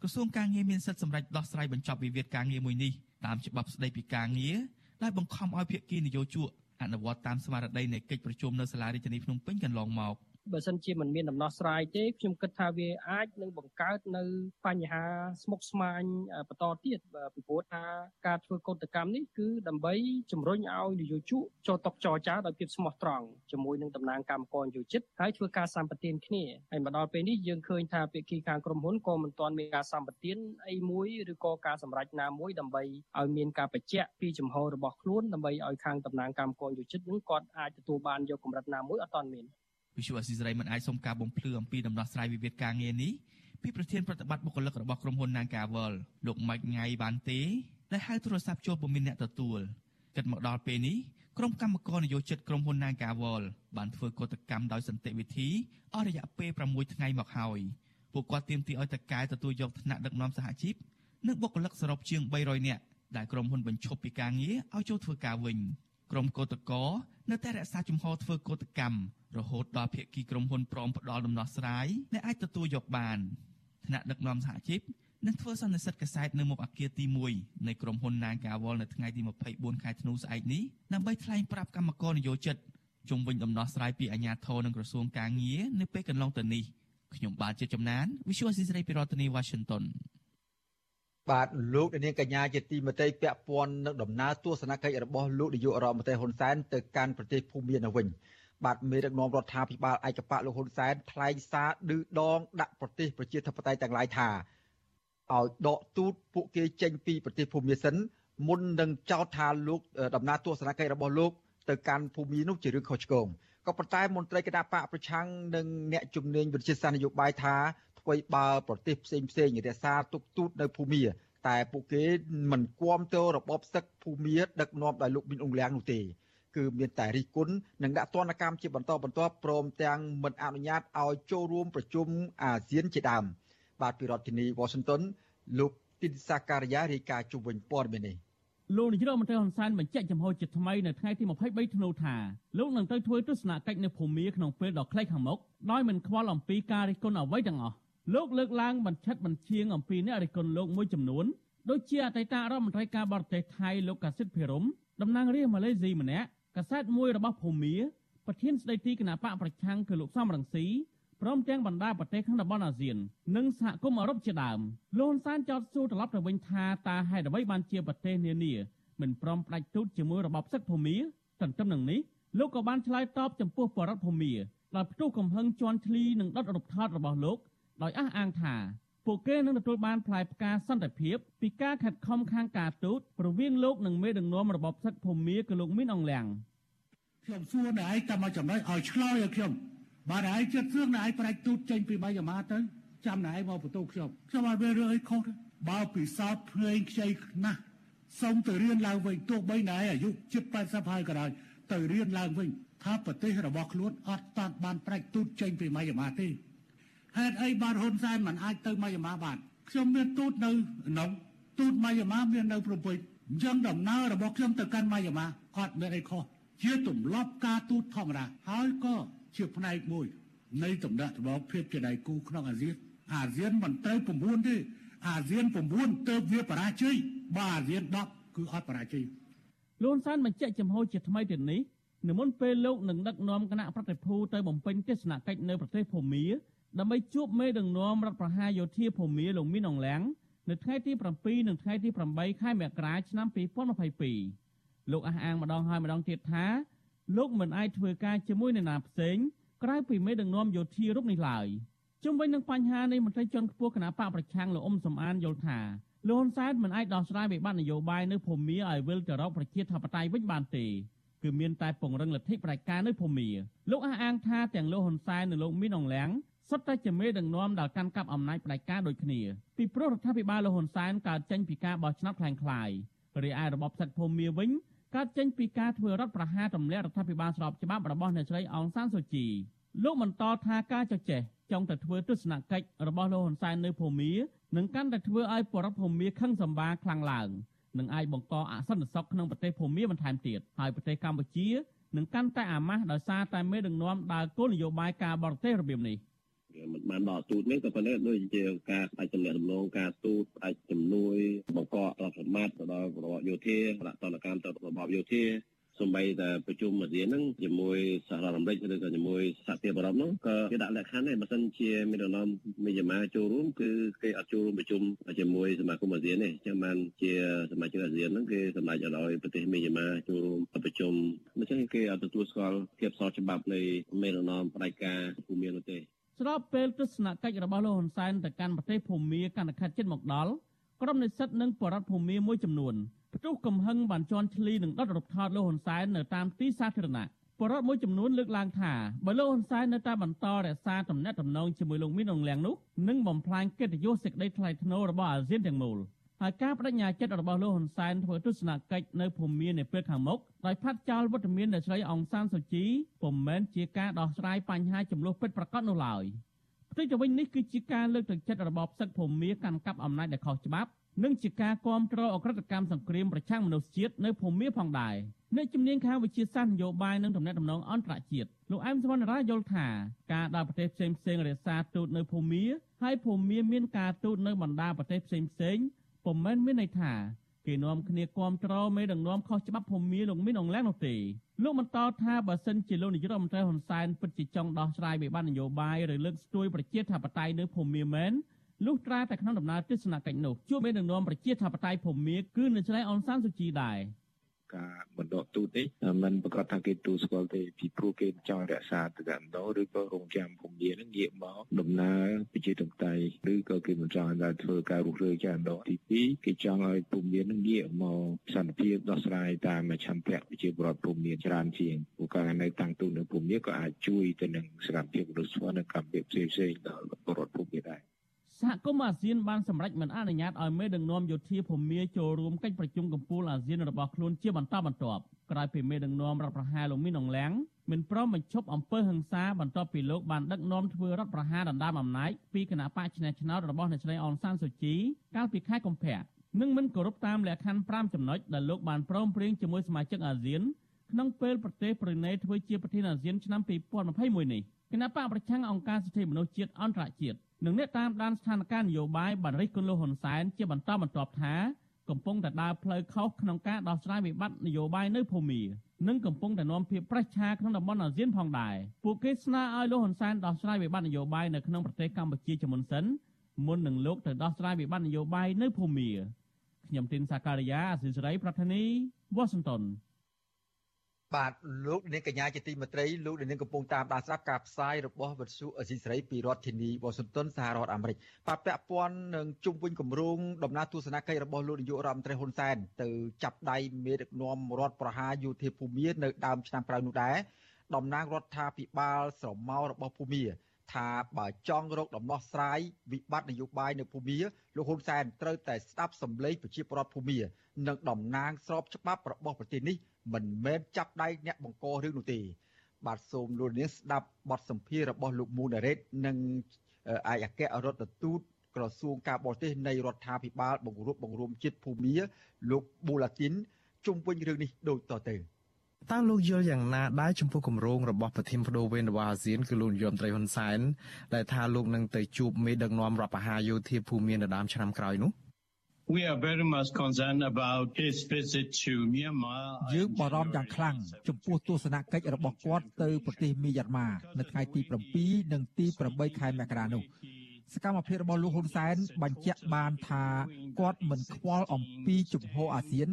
ក្រសួងការងារមានសិទ្ធិសម្រេចដោះស្រាយបញ្ចប់វិវាទការងារមួយនេះតាមច្បាប់ស្តីពីការងារដែលបង្ខំឲ្យភាគីនយោជកអនុវត្តតាមស្មារតីនៃកិច្ចប្រជុំនៅសាលារដ្ឋាភិបាលភ្នំពេញកន្លងមក។ បើសិនជាមិនមានដំណោះស្រាយទេខ្ញុំគិតថាវាអាចនឹងបង្កើតនៅបញ្ហាស្មុគស្មាញបន្តទៀតពីព្រោះថាការធ្វើកោតកម្មនេះគឺដើម្បីជំរុញឲ្យនយោជកចូលតុចរចាដោយភាពស្មោះត្រង់ជាមួយនឹងតំណាងកម្មករយោជិតហើយធ្វើការសម្បទានគ្នាហើយមកដល់ពេលនេះយើងឃើញថាភាគីខាងក្រុមហ៊ុនក៏មិនទាន់មានការសម្បទានអីមួយឬក៏ការសម្រេចណាមួយដើម្បីឲ្យមានការបញ្ជាក់ពីចំហរបស់ខ្លួនដើម្បីឲ្យខាងតំណាងកម្មករយោជិតនឹងគាត់អាចទទួលបានយកកម្រិតណាមួយអត់ទាន់មាន វិសុវអស៊ីសេរីមិនអាចសុំការបំភ្លឺអំពីដំណោះស្រាយវិវាទការងារនេះពីប្រធានប្រតិបត្តិបុគ្គលិករបស់ក្រុមហ៊ុន Nagawal លោកម៉ាច់ងៃបានទេដែលហៅទូរស័ព្ទចូលពុំមានអ្នកទទួលគិតមកដល់ពេលនេះក្រុមកម្មករនយោជិតក្រុមហ៊ុន Nagawal បានធ្វើកតកម្មដោយសន្តិវិធីអស់រយៈពេល6ថ្ងៃមកហើយពួកគាត់ទាមទារឲ្យតកែទទួលយកឋានៈដឹកនាំសហជីពនិងបុគ្គលិកសរុបជាង300នាក់ដែលក្រុមហ៊ុនបញ្ឈប់ពីការងារឲ្យចូលធ្វើការវិញ ក្រុមកោតក្រនៅតែរក្សាជំហរធ្វើកោតកម្មរហូតដល់ភាគីក្រុមហ៊ុនព្រមផ្ដល់ដំណោះស្រាយដែលអាចទទួលយកបានថ្នាក់ដឹកនាំសហជីពនឹងធ្វើសន្និសីទកសែតនៅមុខអគារទី1នៃក្រុមហ៊ុន Nagawal នៅថ្ងៃទី24ខែធ្នូស្អែកនេះដើម្បីថ្លែងប្រាប់កម្មករនយោជិតជុំវិញដំណោះស្រាយពីអាជ្ញាធរនិងក្រសួងកាងារនៅពេលកន្លងទៅនេះខ្ញុំបាទជាចំណាន Visual Assisray ពីរដ្ឋធានី Washington បាទលោកនាងកញ្ញាជាទីមេត្រីពាក់ព័ន្ធនឹងដំណើរទស្សនកិច្ចរបស់លោកនាយករដ្ឋមន្ត្រីហ៊ុនសែនទៅកាន់ប្រទេសភូមានៅវិញបាទមេដឹកនាំរដ្ឋាភិបាលឯកបៈលោកហ៊ុនសែនថ្លែងសារឌឺដងដាក់ប្រទេសប្រជាធិបតេយ្យទាំងឡាយថាឲ្យដកទូតពួកគេចេញពីប្រទេសភូមាសិនមុននឹងចោទថាលោកដំណើរទស្សនកិច្ចរបស់លោកទៅកាន់ភូមានោះជារឿងខុសឆ្គងក៏ប៉ុន្តែមន្ត្រីគណៈបកប្រឆាំងនិងអ្នកជំនាញវិទ្យាសាស្ត្រនយោបាយថា អ្វីបើប្រទេសផ្សេងផ្សេងរក្សាទុកទូតនៅភូមាតែពួកគេមិនគាំទ្ររបបសឹកភូមាដឹកនាំដោយលោកមីនអ៊ុងលៀងនោះទេគឺមានតែរិះគន់និងដាក់ទណ្ឌកម្មជាបន្តបន្ទាប់ព្រមទាំងមិនអនុញ្ញាតឲ្យចូលរួមប្រជុំអាស៊ានជាដើមបាទពីរដ្ឋធានី Washington លោកទីនសាការីយ៉ារាយការណ៍ជុំវិញព័ត៌មាននេះលោកនាយរដ្ឋមន្ត្រីហ៊ុនសែនបញ្ជាក់ចំហជាថ្មីនៅថ្ងៃទី23ធ្នូថាលោកនឹងទៅធ្វើទស្សនកិច្ចនៅភូមាក្នុងពេលដ៏ខ្លីខាងមុខដោយមិនខ្វល់អំពីការរិះគន់អ្វីទាំងអស់ លោកលើកឡើងបញ្ឆិតបញ្ឈៀងអំពីអ្នករិះគន់លោកមួយចំនួនដូចជាអតីតរដ្ឋមន្ត្រីការបរទេសថៃលោកកាសិតភិរមតំណាងរាស្ត្រម៉ាឡេស៊ីម្នាក់កាសែតមួយរបស់ភូមាប្រធានស្ដីទីគណៈបកប្រឆាំងគឺលោកសំរងស៊ីព្រមទាំងបណ្ដាប្រទេសក្នុងតំបន់អាស៊ាននិងសហគមន៍អឺរ៉ុបជាដើមលោកហ៊ុនសែនចោទសួរត្រឡប់ទៅវិញថាតើហេតុអ្វីបានជាប្រទេសនានាមិនព្រមផ្ដាច់ទូតជាមួយរបបសឹកភូមាទន្ទឹមនឹងនេះលោកក៏បានឆ្លើយតបចំពោះបរដ្ឋភូមាដោយផ្ទុះកំហឹងជន់ឈ្លីនិងដុតរូបថតរបស់លោក ដោយអះអាងថាពួកគេនឹងទទួលបានផ្លែផ្កាសន្តិភាពពីការខិតខំខាងការទូតរវាងលោកនិងមេដឹកនាំរបបសឹកភូមាគឺលោកមីនអងលៀងខ្ញុំសួរអ្នកឯងតែមកចំណុចឲ្យឆ្លើយឲ្យខ្ញុំបាទឯងចិត្តសឿងអ្នកឯងប្រាច់ទូតចេញពីបាយមាទៅចាំអ្នកឯងមកបន្ទោខ្ញុំខ្ញុំអត់មានរឿងអីខុសទេបើពិសោធន៍ភ្លេងខ្ចីណាស់សូមទៅរៀនឡើងវិញទោះបីណែអាយុជិត80ហើយក៏ដោយទៅរៀនឡើងវិញថាប្រទេសរបស់ខ្លួនអត់តាន់បានប្រាច់ទូតចេញពីម៉ៃយ៉ាម៉ាទេ ហេតុអីបានហ៊ុនសែនមិនអាចទៅម៉ៃយ៉ាម៉ាបានខ្ញុំមានទូតនៅក្នុងទូតម៉ៃយ៉ាម៉ាមាននៅប្រពៃអញ្ចឹងដំណើររបស់ខ្ញុំទៅកាន់ម៉ៃយ៉ាម៉ាអត់មានអីខុសជាទម្លាប់ការទូតធម្មតាហើយក៏ជាផ្នែកមួយ នៃតំណែងរបបភាពជាដៃគូក្នុងអាស៊ានអាស៊ានមិនត្រូវ9ទេអាស៊ាន9ទៅវាបរាជ័យបើអាស៊ាន10គឺអត់បរាជ័យលន់សានបញ្ជាក់ចំហជាថ្មីទៀតនេះនិមន្តពេលលោកនឹងដឹកនាំគណៈប្រតិភូទៅបំពេញទស្សនកិច្ចនៅប្រទេសភូមា ដើម្បីជួបមេដឹកនាំរដ្ឋប្រហារយោធាភូមាលោកមីនអងលៀងនៅថ្ងៃទី7និងថ្ងៃទី8ខែមករាឆ្នាំ2022លោកអះអាងម្ដងហើយម្ដងទៀតថាលោកមិនអាចធ្វើការជាមួយនរណាផ្សេងក្រៅពីមេដឹកនាំយោធារូបនេះឡើយជុំវិញនឹងបញ្ហានេះមន្ត្រីជាន់ខ្ពស់គណៈបកប្រឆាំងលោកអ៊ុំសំអានយល់ថាលោកហ៊ុនសែនមិនអាចដោះស្រាយវិបត្តិនយោបាយនៅភូមាឲ្យវិលទៅរកប្រជាធិបតេយ្យវិញបានទេគឺមានតែពង្រឹងលទ្ធិប្រជាការនៅភូមាលោកអះអាងថាទាំងលោកហ៊ុនសែននិងលោកមីនអងលៀង សុទ្ធតែជាមេដឹកនាំដែលកាន់កាប់អំណាចផ្ដាច់ការដូចគ្នាពីព្រោះរដ្ឋាភិបាលលហ៊ុនសែនកើតចេញពីការបោះឆ្នោតខ្លាំងខ្លាយរីឯរបបផ្សិតភូមិមាវិញកើតចេញពីការធ្វើរដ្ឋប្រហារទម្លាក់រដ្ឋាភិបាលស្របច្បាប់របស់អ្នកស្រីអងសានសូជីលោកបន្តថាការចចេះចង់ទៅធ្វើទស្សនកិច្ចរបស់លោកហ៊ុនសែននៅភូមានឹងកាន់តែធ្វើឲ្យបរិបភូមាខឹងសម្បាខ្លាំងឡើងនឹងអាចបង្កអសន្តិសុខក្នុងប្រទេសភូមាបន្ថែមទៀតហើយប្រទេសកម្ពុជានឹងកាន់តែអាម៉ាស់ដោយសារតែមេដឹកនាំដើរគោលនយោបាយការបរទេសរបៀបនេះ។ មិនបានដល់ទូតនេះក៏ប៉ុន្តែដូចជាការផ្ដាច់ទំនាក់ទំនងការទូតផ្ដាច់ជំនួយបង្ករដ្ឋសម្បត្តិទៅដល់របបយោធាដាក់តនកម្មទៅរបបយោធាសំបីតែប្រជុំអាស៊ានហ្នឹងជាមួយសហរដ្ឋអាមេរិកឬក៏ជាមួយសហភាពអឺរ៉ុបហ្នឹងក៏គេដាក់លក្ខខណ្ឌដែរបើសិនជាមានដំណំមេយ៉ាម៉ាចូលរួមគឺគេអត់ចូលរួមប្រជុំជាមួយសមាគមអាស៊ានទេអញ្ចឹងបានជាសមាជិកអាស៊ានហ្នឹងគេសម្រេចឲ្យប្រទេសមេយ៉ាម៉ាចូលរួមប្រជុំដូច្នេះគេអត់ទទួលស្គាល់ភាពស្របច្បាប់នៃមេដំណំផ្ដាច់ការភូមិមាននោះទេ ស្របពេលទស្សនកិច្ចរបស់លោកហ៊ុនសែនទៅកាន់ប្រទេសភូមាកាន់តែខិតជិតមកដល់ក្រុមនិស្សិតនិងបរដ្ឋភូមាមួយចំនួនផ្ទុះកំហឹងបានជន់ឈ្លីនឹងដុតរូបថតលោកហ៊ុនសែននៅតាមទីសាធារណៈបរដ្ឋមួយចំនួនលើកឡើងថាបើលោកហ៊ុនសែននៅតែបន្តរក្សាទំនាក់ទំនងជាមួយលោកមីនអងលៀងនោះនឹងបំផ្លាញកិត្តិយសសេចក្តីថ្លៃថ្នូររបស់អាស៊ានទាំងមូល ហើយការបដិញ្ញាចិត្តរបស់លោកហ៊ុនសែនធ្វើទស្សនកិច្ចនៅភូមិនៅពេលខាងមុខដោយផាត់ចោលវត្តមានអ្នកស្រីអង្សានសុជីពុំមែនជាការដោះស្រាយបញ្ហាចំនួនពិតប្រាកដនោះឡើយផ្ទុយទៅវិញនេះគឺជាការលើកទឹកចិត្តរបបសឹកភូមិកាន់កាប់អំណាចដែលខុសច្បាប់និងជាការគ្រប់គ្រងអក្រិតកម្មសង្គ្រាមប្រឆាំងមនុស្សជាតិនៅភូមាផងដែរអ្នកជំនាញខាងវិទ្យាសាស្ត្រនយោបាយនិងទំនាក់ទំនងអន្តរជាតិលោកអែមសវណ្ណរាយល់ថាការដល់ប្រទេសផ្សេងផ្សេងរក្សាទូតនៅភូមាហើយភូមាមានការទូតនៅបណ្ដាប្រទេសផ្សេងផ្សេង ពុំមែនមានន័យថាគេនាំគ្នាគ្រប់គ្រងមេដឹកនាំខុសច្បាប់ភូមិលោកមានអង្លាំងនោះទេលោកបន្តថាបើសិនជាលោកនាយករដ្ឋមន្ត្រីហ៊ុនសែនពិតជាចង់ដោះស្រាយវិបត្តិនយោបាយឬលើកស្ទួយប្រជាធិបតេយ្យនៅភូមិមែនលុះត្រាតែក្នុងដំណើរទស្សនកិច្ចនោះជួបមាននឹងនាំប្រជាធិបតេយ្យភូមិគឺនៅឆ្លៃអនសានសុជីដែរ ការបណ្ដកទូតនេះมันប្រកាសថាគេទូស្គាល់ទេពីព្រោះគេចង់រក្សាទៅកាន់ដោឬក៏រងចាំភូមិនេះងាកមកដំណើរប្រជាធិបតេយ្យឬក៏គេមិនចង់ឲ្យធ្វើការរុះរើចាដោទី2គេចង់ឲ្យភូមិនេះងាកមកសន្តិភាពដោះស្រាយតាមឆន្ទៈប្រជាពលរដ្ឋភូមិនេះច្រើនជាងព្រោះការនៅតាំងទូតនៅភូមិនេះក៏អាចជួយទៅនឹងសកម្មភាពមនុស្សធម៌និងកម្មភាពផ្សេងៗដល់ពលរដ្ឋភូមិនេះដែរ សហគមន៍អាស៊ានបានសម្រេចមិនអនុញ្ញាតឲ្យមេដឹកនាំយោធាភូមាចូលរួមកិច្ចប្រជុំកំពូលអាស៊ានរបស់ខ្លួនជាបន្តបន្ទាប់ក្រោយពីមេដឹកនាំរដ្ឋប្រហារលោកមីនអងលៀងមិនព្រមបញ្ឈប់អំពើហិង្សាបន្ទាប់ពីលោកបានដឹកនាំធ្វើរដ្ឋប្រហារដណ្ដើមអំណាចពីគណៈបកឆ្នះឆ្នោតរបស់អ្នកស្រីអនសានសូជីកាលពីខែកុម្ភៈនិងមិនគោរពតាមលក្ខខណ្ឌ5ចំណុចដែលលោកបានព្រមព្រៀងជាមួយសមាជិកអាស៊ានក្នុងពេលប្រទេសប្រ៊ុយណេធ្វើជាប្រធានអាស៊ានឆ្នាំ2021នេះ គណៈបកប្រឆាំងអង្គការសិទ្ធិមនុស្សជាតិអន្តរជាតិនិងអ្នកតាមដានស្ថានភាពនយោបាយបានរិះគន់លោកហ៊ុនសែនជាបន្តបន្ទាប់ថាកំពុងតែដើរផ្លូវខុសក្នុងការដោះស្រាយវិបត្តិនយោបាយនៅភូមានិងកំពុងតែនាំភាពប្រឆាក្នុងតំបន់អាស៊ានផងដែរពួកគេស្នើឲ្យលោកហ៊ុនសែនដោះស្រាយវិបត្តិនយោបាយនៅក្នុងប្រទេសកម្ពុជាជាមុនសិនមុននឹងលោកទៅដោះស្រាយវិបត្តិនយោបាយនៅភូមាខ្ញុំទីនសាការីយ៉ាអសិសរីប្រធានីវ៉ាស៊ីនតោន បាទលោកនាងកញ្ញាជាទីមេត្រីលោកនាងកំពុងតាមដានស្ដាប់ការផ្សាយរបស់វិទ្យុអេស៊ីស្រីពីរដ្ឋធានីវ៉ាស៊ីនតោនសហរដ្ឋអាមេរិកបាទពាក់ព័ន្ធនឹងជុំវិញគម្រោងដំណើរទស្សនកិច្ចរបស់លោកនាយករដ្ឋមន្ត្រីហ៊ុនសែនទៅចាប់ដៃមេដឹកនាំរដ្ឋប្រហារយោធាភូមានៅដើមឆ្នាំក្រោយនោះដែរតំណាងរដ្ឋាភិបាលស្រមោលរបស់ភូមាថាបើចង់រកដំណោះស្រាយវិបត្តិនយោបាយនៅភូមាលោកហ៊ុនសែនត្រូវតែស្ដាប់សម្លេងប្រជាពលរដ្ឋភូមានិងតំណាងស្របច្បាប់របស់ប្រទេសនេះ មិនមែនចាប់ដៃអ្នកបង្ករឿងនោះទេបាទសូមលោកនាងស្ដាប់បទសម្ភាសន៍របស់លោកមូណារ៉េតនិងឯកអគ្គរដ្ឋទូតក្រសួងការបរទេសនៃរដ្ឋាភិបាលបង្រួបបង្រួមជាតិភូមាលោកប៊ូឡាទីនជុំវិញរឿងនេះដូចតទៅតើលោកយល់យ៉ាងណាដែរចំពោះគម្រោងរបស់ប្រធានបដូវវេនរបស់អាស៊ានគឺលោកនាយរដ្ឋមន្ត្រីហ៊ុនសែនដែលថាលោកនឹងទៅជួបមេដឹកនាំរដ្ឋបហាយោធាភូមិមាននៅដើមឆ្នាំក្រោយនោះ We are very much concerned about his visit to Myanmar យើងបារម្ភយ៉ាងខ្លាំងចំពោះទស្សនកិច្ចរបស់គាត់ទៅប្រទេសមីយ៉ាន់ម៉ានៅថ្ងៃទី7និងទី8ខែមករានោះសកម្មភាពរបស់លោកហ៊ុនសែនបញ្ជាក់បានថាគាត់មិនខ្វល់អំពីជំហរអាស៊ាន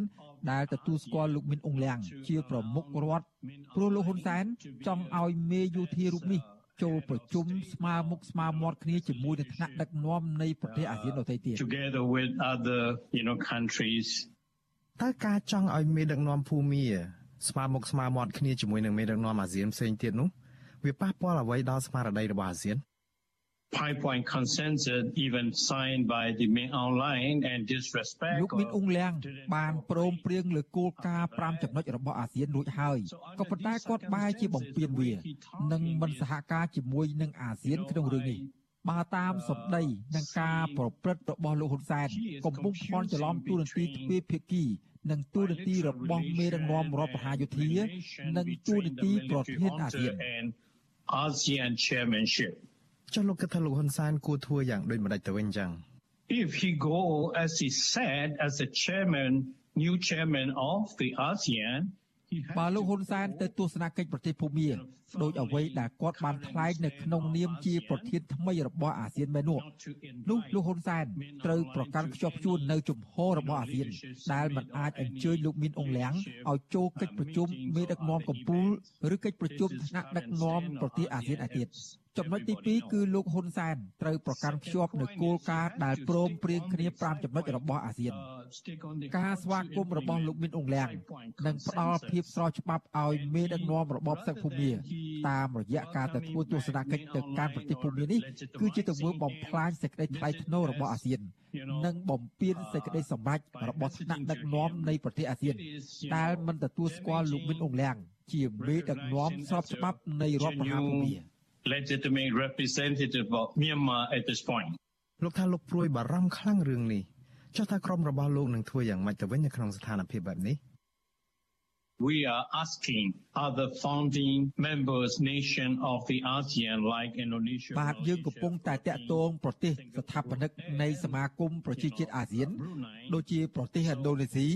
ដែលទទួលស្គាល់លោកមីនអ៊ុងលៀងជាប្រមុខរដ្ឋព្រោះលោកហ៊ុនសែនចង់ឲ្យមេយោធារូបនេះ ចូលប្រជុំស្មើមុខស្មើមាត់គ្នាជាមួយនឹងថ្នាក់ដឹកនាំនៃប្រទេសអាស៊ានដទៃទៀត together with other you know countries តើការចង់ឲ្យមេដឹកនាំភូមាស្មើមុខស្មើមាត់គ្នាជាមួយនឹងមេដឹកនាំអាស៊ានផ្សេងទៀតនោះវាប៉ះពាល់អ្វីដល់ស្មារតីរបស់អាស៊ាន five point consensus even signed by the Min Aung Hlaing and disrespect លោកមីនអ៊ុងលៀងបានព្រមព្រៀងលើគោលការណ៍5ចំណុចរបស់អាស៊ានរួចហើយក៏ប៉ុន្តែគាត់បែរជាបំពេញវានិងមិនសហការជាមួយនឹងអាស៊ានក្នុងរឿងនេះបើតាមសម្ដីនឹងការប្រព្រឹត្តរបស់លោកហ៊ុនសែនកំពុងផ្ន់ច្រឡំទូរនទីទ្វេភាគីនិងទូរនទីរបស់មេដឹកនាំរដ្ឋប្រហារយោធានិងទូរនទីប្រធានអាស៊ាន ASEAN chairmanship ចុះលោកគិតថាលោកហ៊ុនសែនគួរធ្វើយ៉ាងដូចម្ដេចទៅវិញចឹង If he go as he said as a chairman new chairman of the ASEAN បើលោកហ៊ុនសែនទៅទស្សនកិច្ចប្រទេសភូមា ដោយអ្វីដែលគាត់បានថ្លែងនៅក្នុងនាមជាប្រធានថ្មីរបស់អាស៊ានមែននោះនោះលោកហ៊ុនសែនត្រូវប្រកាន់ខ្ជាប់ខ្ជួននៅជំហររបស់អាស៊ានដែលមិនអាចអញ្ជើញលោកមីនអងលៀងឲ្យចូលកិច្ចប្រជុំមេដឹកនាំកម្ពុជាឬកិច្ចប្រជុំថ្នាក់ដឹកនាំប្រទេសអាស៊ានឯទៀតចំណុចទី2គឺលោកហ៊ុនសែនត្រូវប្រកាន់ភ្ជាប់នូវគោលការណ៍ដែលព្រមព្រៀងគ្នា5ចំណុចរបស់អាស៊ានការស្វាគមន៍របស់លោកមីនអងលៀងនឹងផ្ដល់ភាពស្របច្បាប់ឲ្យមេដឹកនាំរបបសឹកភូមាតាមរយៈការទៅធ្វើទស្សនកិច្ចទៅកាន់ប្រទេសភូមានេះគឺជាទង្វើបំផ្លាញសេចក្តីថ្លៃថ្នូររបស់អាស៊ាននិងបំពានសេចក្តីសម្រេចរបស់ថ្នាក់ដឹកនាំនៃប្រទេសអាស៊ានដែលមិនទទួលស្គាល់លោកមីនអងលៀងជាមេដឹកនាំស្របច្បាប់នៃរដ្ឋប្រហារភូមា legitimate representative of Myanmar at this point លោកថាលោកព្រួយបារម្ភខ្លាំងរឿងនេះចុះថាក្រមរបស់លោកនឹងធ្វើយ៉ាងម៉េចទៅវិញនៅក្នុងស្ថានភាពបែបនេះ we are asking other founding members nation of the ASEAN like Indonesia បាទយើងកំពុងតែតាក់ទងប្រទេសស្ថាបនិកនៃសមាគមប្រជាជាតិអាស៊ានដូចជាប្រទេសឥណ្ឌូនេស៊ី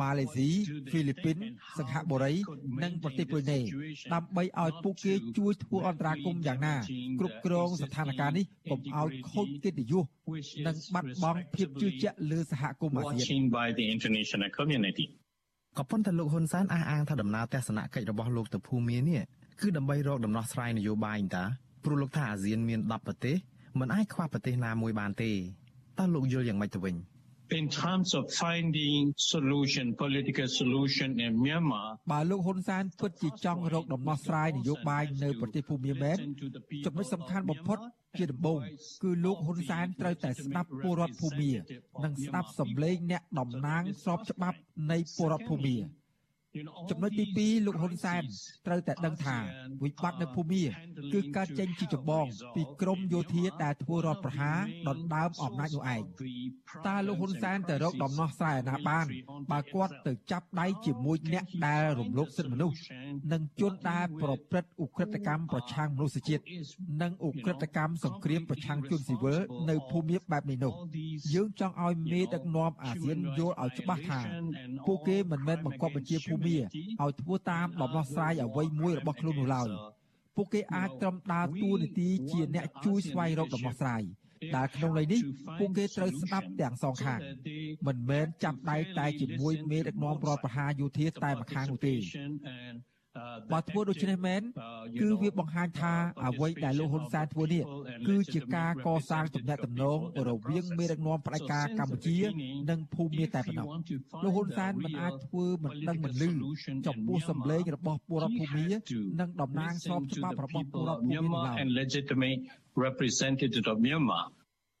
ម៉ាឡេស៊ីហ្វីលីពីនសិង្ហបុរី និងប្រទេសប្រ៊ុយណេដើម្បីឲ្យពួកគេជួយធ្វើអន្តរាគមន៍យ៉ាងណា គ្រប់គ្រងស្ថានភាពនេះកុំឲ្យខូចកិត្តិយសនិងបាត់បង់ភាពជឿជាក់លើសហគមន៍អាស៊ាន ក៏ប៉ុន្តែលោកហ៊ុនសែនអះអាងថាដំណើរទស្សនកិច្ចរបស់លោកទៅភូមានេះគឺដើម្បីរកដំណោះស្រាយនយោបាយតាព្រោះលោកថាអាស៊ានមាន10ប្រទេសមិនអាចខ្វះប្រទេសណាមួយបានទេតើលោកយល់យ៉ាងម៉េចទៅវិញ in terms of finding solution political solution in Myanmar បើលោកហ៊ុនសែនពិតជាចង់រកដំណោះស្រាយនយោបាយនៅប្រទេសភូមាមែនចំណុចសំខាន់បំផុត ជាដំបូងគឺលោកហ៊ុនសែនត្រូវតែស្ដាប់ពលរដ្ឋភូមា និងស្ដាប់សម្លេងអ្នកតំណាងស្របច្បាប់នៃពលរដ្ឋភូមា ចំណុចទី2លោកហ៊ុនសែនត្រូវតែដឹងថាវិបត្តិនៅភូមាគឺកើតចេញជាចម្បងពីក្រមយោធាដែលធ្វើរដ្ឋប្រហារដណ្ដើមអំណាចនោះឯងតើលោកហ៊ុនសែនទៅរកដំណោះស្រាយណាបានបើគាត់ទៅចាប់ដៃជាមួយអ្នកដែលរំលោភសិទ្ធិមនុស្សនិងជនដែលប្រព្រឹត្តឧក្រិដ្ឋកម្មប្រឆាំងមនុស្សជាតិនិងឧក្រិដ្ឋកម្មសង្គ្រាមប្រឆាំងជនស៊ីវិលនៅភូមាបែបនេះនោះយើងចង់ឲ្យមេដឹកនាំអាស៊ានយល់ឲ្យច្បាស់ថាពួកគេមិនមែនបង្កប់បញ្ជាភូមាឲ្យធ្វើតាមដំណោះស្រាយអ្វីមួយរបស់ខ្លួននោះឡើយពួកគេអាចត្រឹមដើរតួនាទីជាអ្នកជួយស្វែងរកដំណោះស្រាយដែលក្នុងន័យនេះពួកគេត្រូវស្ដាប់ទាំងសងខាងមិនមែនចាប់ដៃតែជាមួយមេដឹកនាំរដ្ឋប្រហារយោធាតែម្ខាងនោះទេ បើធ្វើដូច្នេះមែនគឺវាបង្ហាញថាអ្វីដែលលោកហ៊ុនសែនធ្វើនេះគឺជាការកសាងទំនាក់ទំនងរវាងមេដឹកនាំផ្ដាច់ការកម្ពុជា និងភូមិមាតែប៉ុណ្ណោះលោកហ៊ុនសែនមិនអាចធ្វើមិនដឹងមិនលឺចំពោះសម្លេងរបស់ពលរដ្ឋភូមិមានិងតំណាងស្របច្បាប់របស់ពលរដ្ឋភូមិមាឡើយ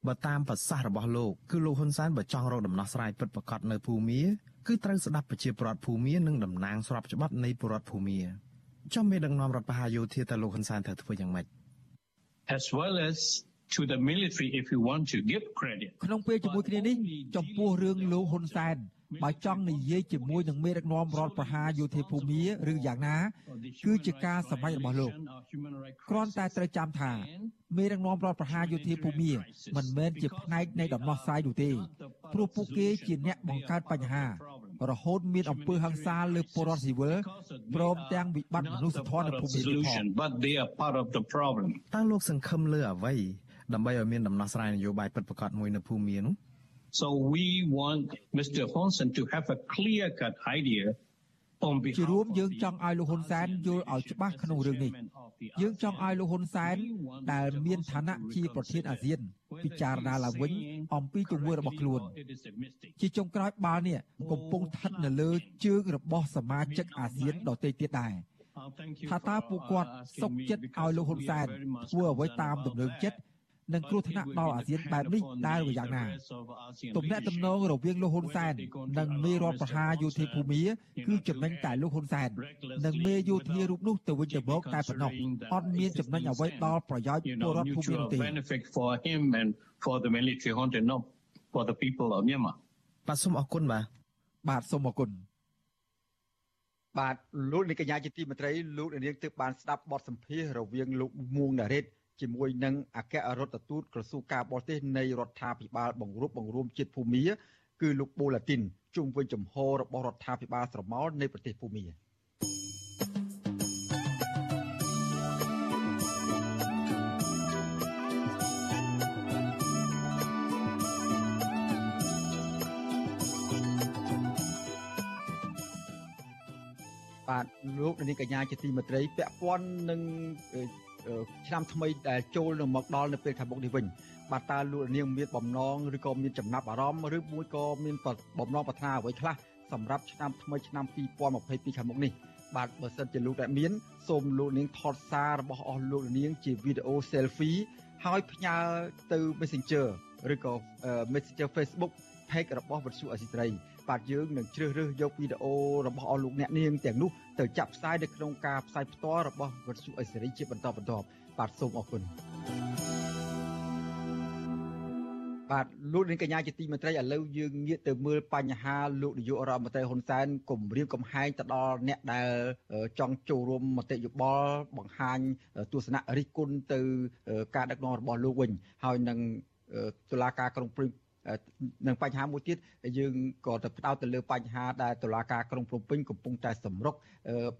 បើតាមប្រសាសន៍របស់លោកគឺលោកហ៊ុនសែនបើចង់រកដំណោះស្រាយពិតប្រាកដនៅភូមា គឺត្រូវស្ដាប់ប្រជាពលរដ្ឋភូមានិងតំណាងស្របច្បាប់នៃពលរដ្ឋភូមាចំមេដឹកនាំរដ្ឋបហាយោធាតើលោកហ៊ុនសែនត្រូវធ្វើយ៉ាងម៉េច as well as to the military if you want to give credit ក្នុងពេលជាមួយគ្នានេះចំពោះរឿងលោកហ៊ុនសែនបើចង់និយាយជាមួយនឹងមេដឹកនាំរដ្ឋប្រហារយោធាភូមាឬយ៉ាងណា គឺជាការសម្រេចរបស់លោកគ្រាន់តែត្រូវចាំថាមេដឹកនាំរដ្ឋប្រហារយោធាភូមាមិនមែនជាផ្នែកនៃដំណោះស្រាយនោះទេព្រោះពួកគេជាអ្នកបង្កើតបញ្ហា រហូតមានអំពើហិង្សាលើពលរដ្ឋស៊ីវិលព្រមទាំងវិបត្តិមនុស្សធម៌នៅភូមិនេះផងតើលោកសង្ឃឹមលើអ្វីដើម្បីឲ្យមានដំណោះស្រាយនយោបាយពិតប្រាកដមួយនៅភូមិនោះ So we want Mr. Honson to have a clear cut idea ជារួមយើងចង់ឲ្យលោកហ៊ុនសែនយល់ឲ្យច្បាស់ក្នុងរឿងនេះយើងចង់ឲ្យលោកហ៊ុនសែនដែលមានឋានៈជាប្រធានអាស៊ានពិចារណាឡើងវិញអំពីទង្វើរបស់ខ្លួន ជាចុងក្រោយបាល់នេះកំពុងស្ថិតនៅលើជើងរបស់សមាជិកអាស៊ានដទៃទៀតដែរថាតើពួកគាត់សុខចិត្តឲ្យលោកហ៊ុនសែនធ្វើអ្វីតាមដំណើរចិត្ត និងគ្រោះថ្នាក់ដល់អាស៊ានបែបនេះដែលយ៉ាងណាទំនាក់ទំនងរវាងលោកហ៊ុនសែននិងមេរដ្ឋប្រហារយោធាភូមាគឺចំណេញតែលោកហ៊ុនសែននិងមេយោធារូបនោះទៅវិញទៅមកតែប៉ុណ្ណោះអត់មានចំណេញអ្វីដល់ប្រយោជន៍ពលរដ្ឋភូមាទេ for the military hunter no for the people of Myanmar បាទសូមអរគុណបាទបាទសូមអរគុណបាទលោកនាយកញ្ញាជាទីមេត្រីលោកនាងទើបបានស្ដាប់បទសម្ភាសន៍រវាងលោកមួងណារ៉េត ជាមួយនឹងអគ្គរដ្ឋទូតក្រសួងការបរទេសនៃរដ្ឋាភិបាលបង្រួបបង្រួមជាតិភូមាគឺលោកបូឡាទីនជុំវិញចំហរបស់រដ្ឋាភិបាលស្រមោលនៃប្រទេសភូមាបាទលោកនាងកញ្ញាជាទីមេត្រីពាក់ព័ន្ធនឹង ឆ្នាំថ្មីដែលចូលនឹងមកដល់នៅពេលខាងមុខនេះវិញបាទតើលោកនាងមានបំណងឬក៏មានចំណាប់អារម្មណ៍ឬមួយក៏មានបំណងប្រាថ្នាអ្វីខ្លះសម្រាប់ឆ្នាំថ្មីឆ្នាំ2022ខាងមុខនេះបាទបើសិនជាលោកដែលមានសូមលោកនាងថតសាររបស់អស់លោកនាងជាវីដេអូ selfie ហើយផ្ញើទៅ Messenger ឬក៏ Messenger Facebook page របស់វិទ្យុអសិរ័យ បាទយើងនឹងជ្រើសរើសយកវីដេអូរបស់អស់លោកអ្នកនាងទាំងនោះទៅចាក់ផ្សាយនៅក្នុងការផ្សាយផ្ទាល់របស់វិទ្យុអេសេរីជាបន្តបន្ទាប់បាទសូមអរគុណបាទលោកនាងកញ្ញាជាទីមេត្រីឥឡូវយើងងាកទៅមើលបញ្ហាលោកនាយករដ្ឋមន្ត្រីហ៊ុនសែនគម្រាមកំហែងទៅដល់អ្នកដែលចង់ចូលរួមមតិយោបល់បង្ហាញទស្សនៈរិះគន់ទៅ ការដឹកនាំរបស់លោកវិញហើយនឹងតុលាការក្រុងព្រឹង នឹងបញ្ហាមួយទៀតយើងក៏ទៅផ្ដោតទៅលើបញ្ហាដែលតុលាការក្រុងភ្នំពេញកំពុងតែសម្រុក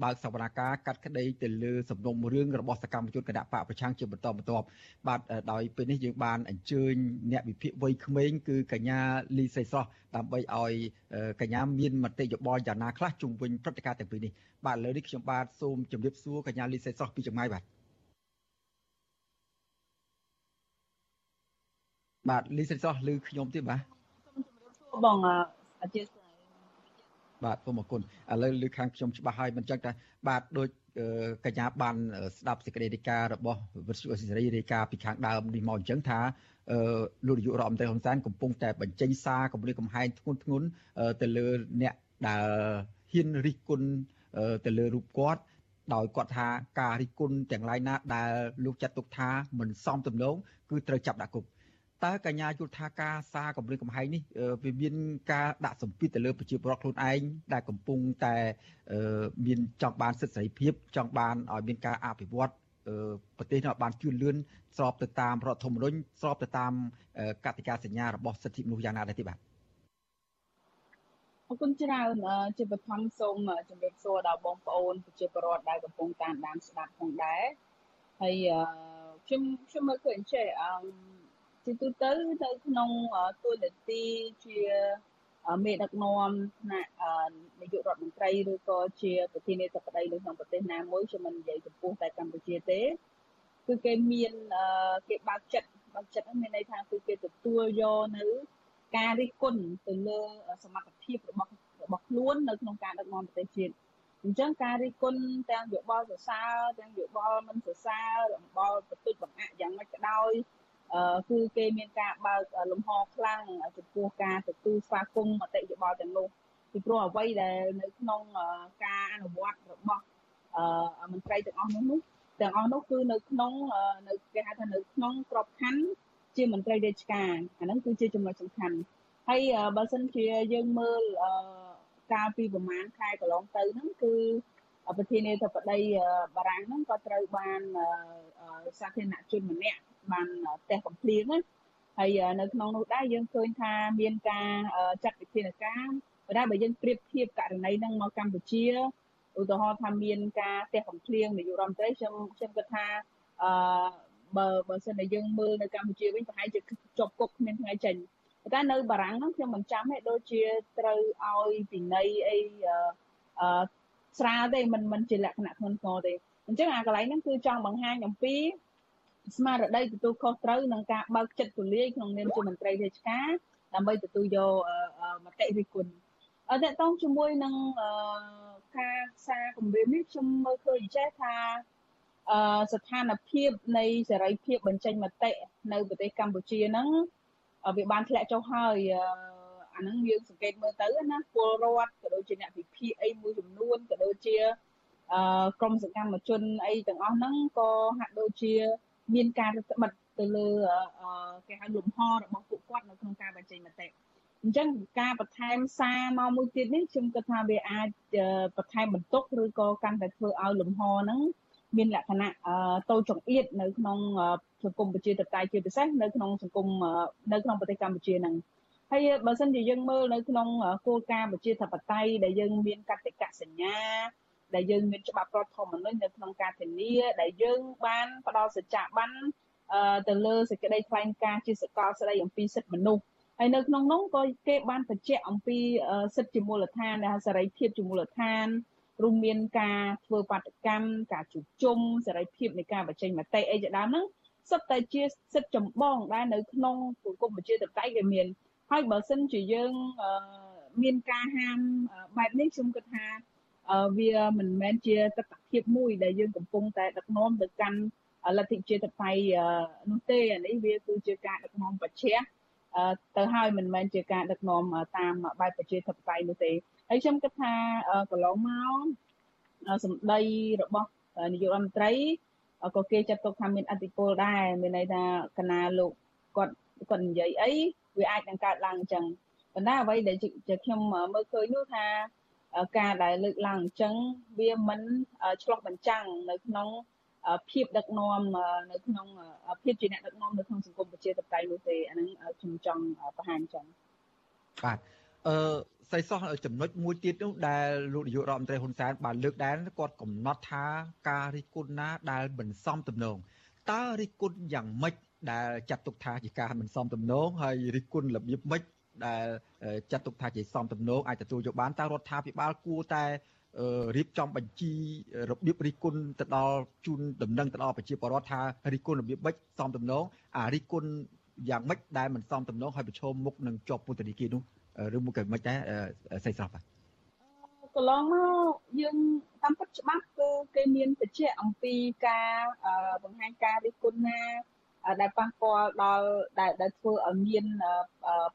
បើកសវនកម្មកាត់ក្តីទៅលើសំណុំរឿងរបស់សកម្មជនគណៈបកប្រឆាំងជាបន្តបន្ទាប់បាទដោយពេលនេះយើងបានអញ្ជើញអ្នកវិភាគវ័យក្មេងគឺកញ្ញាលីសីស្រស់ដើម្បីឲ្យកញ្ញាមានមតិយោបល់យ៉ាងណាខ្លះជុំវិញព្រឹត្តិការណ៍ទាំងពីរនេះបាទឥឡូវនេះខ្ញុំបាទសូមជម្រាបសួរកញ្ញាលីសីស្រស់ពីចម្ងាយបាទ បាទលីសិនសោះឮខ្ញុំទេបាទបងអធិស្ឋានបាទសូមអរគុណឥឡូវលើខាងខ្ញុំច្បាស់ហើយមិនចឹងតែបាទដូចកញ្ញាបានស្ដាប់សេចក្តីរាយការណ៍របស់វិទ្យុអេស៊ីសេរីរាយការណ៍ពីខាងដើមនេះមកអញ្ចឹងថាលោកនាយករដ្ឋមន្ត្រីហ៊ុនសែនកំពុងតែបញ្ចេញសារគម្រាមកំហែងធ្ងន់ធ្ងរទៅលើអ្នកដែលហ៊ានរិះគន់ទៅលើរូបគាត់ដោយគាត់ថាការរិះគន់ទាំងឡាយណាដែលលោកចាត់ទុកថាមិនសមទំនងគឺត្រូវចាប់ដាក់គុក តើកញ្ញាយល់ថាការសារកម្រិតកំហែងនេះវាមានការដាក់សម្ពាធទៅលើប្រជាពលរដ្ឋខ្លួនឯងដែលកំពុងតែមានចង់បានសិទ្ធិសេរីភាពចង់បានឲ្យមានការអភិវឌ្ឍប្រទេសនេះបានជឿនលឿនស្របទៅតាមរដ្ឋធម្មនុញ្ញស្របទៅតាមកតិកាសញ្ញារបស់សិទ្ធិមនុស្សយ៉ាងណាដែរទេបាទអរគុណច្រើនជាបឋមសូមជម្រាបសួរដល់បងប្អូនប្រជាពលរដ្ឋដែលកំពុងតាមដានស្ដាប់ផងដែរហើយខ្ញុំខ្ញុំមើលឃើញចេះអឺ ជាទូទៅនៅក្នុងទួលនីតិជាមេដឹកនាំថ្នាក់នាយករដ្ឋមន្ត្រីឬក៏ជាប្រធានាធិបតីនៅក្នុងប្រទេសណាមួយខ្ញុំមិននិយាយចំពោះតែកម្ពុជាទេគឺគេមានគេបើកចិត្តបើកចិត្តមានន័យថាគឺគេទទួលយកនៅការរិះគន់ទៅលើសមត្ថភាពរបស់របស់ខ្លួននៅក្នុងការដឹកនាំប្រទេសជាតិអញ្ចឹងការរិះគន់ទាំងយោបល់សរសើរទាំងយោបល់មិនសរសើរយោបល់បន្តិចបង្អាក់យ៉ាងម៉េចក៏ដោយ គឺគេមានការបើកលំហខ្លាំងចំពោះការទទួលស្វាគមន៍មតិយោបល់ទាំងនោះពីព្រោះអ្វីដែលនៅក្នុងការអនុវត្តរបស់មន្ត្រីទាំងអស់នោះនោះទាំងអស់នោះគឺនៅក្នុងនៅគេហៅថានៅក្នុងក្របខ័ណ្ឌជាមន្ត្រីរាជការអាហ្នឹងគឺជាចំណុចសំខាន់ហើយបើសិនជាយើងមើលកាលពីប្រហែលខែកន្លងទៅហ្នឹងគឺប្រធានាធិបតីបារាំងហ្នឹងក៏ត្រូវបានសាធារណជនម្នាក់ បានផ្ទះកំភ្លៀងណាហើយនៅក្នុងនោះដែរយើងឃើញថាមានការចាត់វិធានការប៉ុន្តែបើយើងប្រៀបធៀបករណីហ្នឹងមកកម្ពុជាឧទាហរណ៍ថាមានការផ្ទះកំភ្លៀងនាយករដ្ឋមន្ត្រីខ្ញុំខ្ញុំគិតថាអឺបើបើសិនតែយើងមើលនៅកម្ពុជាវិញប្រហែលជាជាប់គុកគ្មានថ្ងៃចេញតែនៅបារាំងហ្នឹងខ្ញុំមិនចាំទេដូចជាត្រូវឲ្យពិន័យអីអឺស្រាលទេមិនមិនជាលក្ខណៈធ្ងន់ធ្ងរទេអញ្ចឹងអាកន្លែងហ្នឹងគឺចង់បង្ហាញអំពី ស្មារតីទទួលខុសត្រូវនឹងការបើកចិត្តទូលាយក្នុងនាមជាមន្ត្រីរាជការដើម្បីទទួលយកមតិរិះគន់អត់តតងជាមួយនឹងការសារគម្រាមនេះខ្ញុំមើលឃើញចេះថាអឺស្ថានភាពនៃសេរីភាពបញ្ចេញមតិនៅប្រទេសកម្ពុជាហ្នឹងវាបានធ្លាក់ចុះហើយអាហ្នឹងយើងសង្កេតមើលទៅណាពលរដ្ឋក៏ដូចជាអ្នកវិភាគអីមួយចំនួនក៏ដូចជាអឺក្រមសកម្មជនអីទាំងអស់ហ្នឹងក៏ហាក់ដូចជា មានការរឹតបន្តឹងទៅលើគេហៅលំហរបស់ពួកគាត់នៅក្នុងការបញ្ចេញមតិអញ្ចឹងការបន្ថែមសារមកមួយទៀតនេះខ្ញុំគិតថាវាអាចបន្ថែមបន្ទុកឬក៏កាន់តែធ្វើឲ្យលំហហ្នឹងមានលក្ខណៈតូចចង្អៀតនៅក្នុងសង្គមប្រជាធិបតេយ្យជាពិសេសនៅក្នុងសង្គមនៅក្នុងប្រទេសកម្ពុជាហ្នឹងហើយបើសិនជាយើងមើលនៅក្នុងគោលការណ៍ប្រជាធិបតេយ្យដែលយើងមានកតិកសញ្ញា ដែលយើងមានច្បាប់រដ្ឋធម្មនុញ្ញនៅក្នុងការធានាដែលយើងបានផ្ដល់សច្ចៈប័ណ្ណទៅលើសេចក្តីថ្លែងការណ៍ជាសកលស្តីអំពីសិទ្ធិមនុស្សហើយនៅក្នុងនោះក៏គេបានបញ្ជាក់អំពីសិទ្ធិជាមូលដ្ឋានដែលសេរីភាពជាមូលដ្ឋានរួមមានការធ្វើបាតកម្មការជួបជុំសេរីភាពនៃការបញ្ចេញមតិអីជាដើមហ្នឹងសុទ្ធតែជាសិទ្ធិចម្បងដែលនៅក្នុងសង្គមប្រជាធិបតេយ្យគេមានហើយបើសិនជាយើងមានការហាមបែបនេះខ្ញុំគិតថា វាមិនមែនជាទស្សនវិជ្ជាមួយដែលយើងកំពុងតែដឹកនាំទៅកាន់លទ្ធិជាតបៃនោះទេអានេះវាគឺជាការដឹកនាំបច្ចេកទៅហើយមិនមែនជាការដឹកនាំតាមបែបប្រជាធិបតេយ្យនោះទេហើយខ្ញុំគិតថាកន្លងមកសម្ដីរបស់នាយករដ្ឋមន្ត្រីក៏គេចាត់ទុកថាមានអធិបុលដែរមានន័យថាកណាលោកគាត់គាត់និយាយអីវាអាចនឹងកើតឡើងអញ្ចឹងប៉ុន្តែអ្វីដែលខ្ញុំមើលឃើញនោះថា ការដែលលើកឡើងអញ្ចឹងវាមិនឆ្លោះបញ្ចាំងនៅក្នុងភាពដឹកនាំនៅក្នុងភាពជាអ្នកដឹកនាំនៅក្នុងសង្គមប្រជាធិបតេយ្យនោះទេអាហ្នឹងខ្ញុំចង់បង្ហាញចឹងបាទអឺសៃសោះចំណុចមួយទៀតនោះដែលលោកនាយករដ្ឋមន្ត្រីហ៊ុនសែនបានលើកដែរគាត់កំណត់ថាការរិះគន់ណាដែលមិនសមទំនងតើរិះគន់យ៉ាងម៉េចដែលចាត់ទុកថាជាការមិនសមទំនងហើយរិះគន់របៀបម៉េច ដែលចាត់ទុកថាជាសមទំនងអាចទទួលយកបានតើរដ្ឋាភិបាលគួរតែរៀបចំបញ្ជីរបៀបរិះគន់ទៅដល់ជូនដំណឹងទៅដល់ប្រជាពលរដ្ឋថារិះគន់របៀបម៉េចសមទំនងអារិះគន់យ៉ាងម៉េចដែលមិនសមទំនងហើយប្រឈមមុខនឹងជាប់ពន្ធនាគារនោះឬមួយក៏មិនដែរសេចស្រស់បាទកន្លងមកយើងតាមពិតច្បាប់គឺគេមានបច្ចៈអំពីការបង្ហាញការរិះគន់ណា ដែលប៉ះពាល់ដល់ដែលដែលធ្វើឲ្យមាន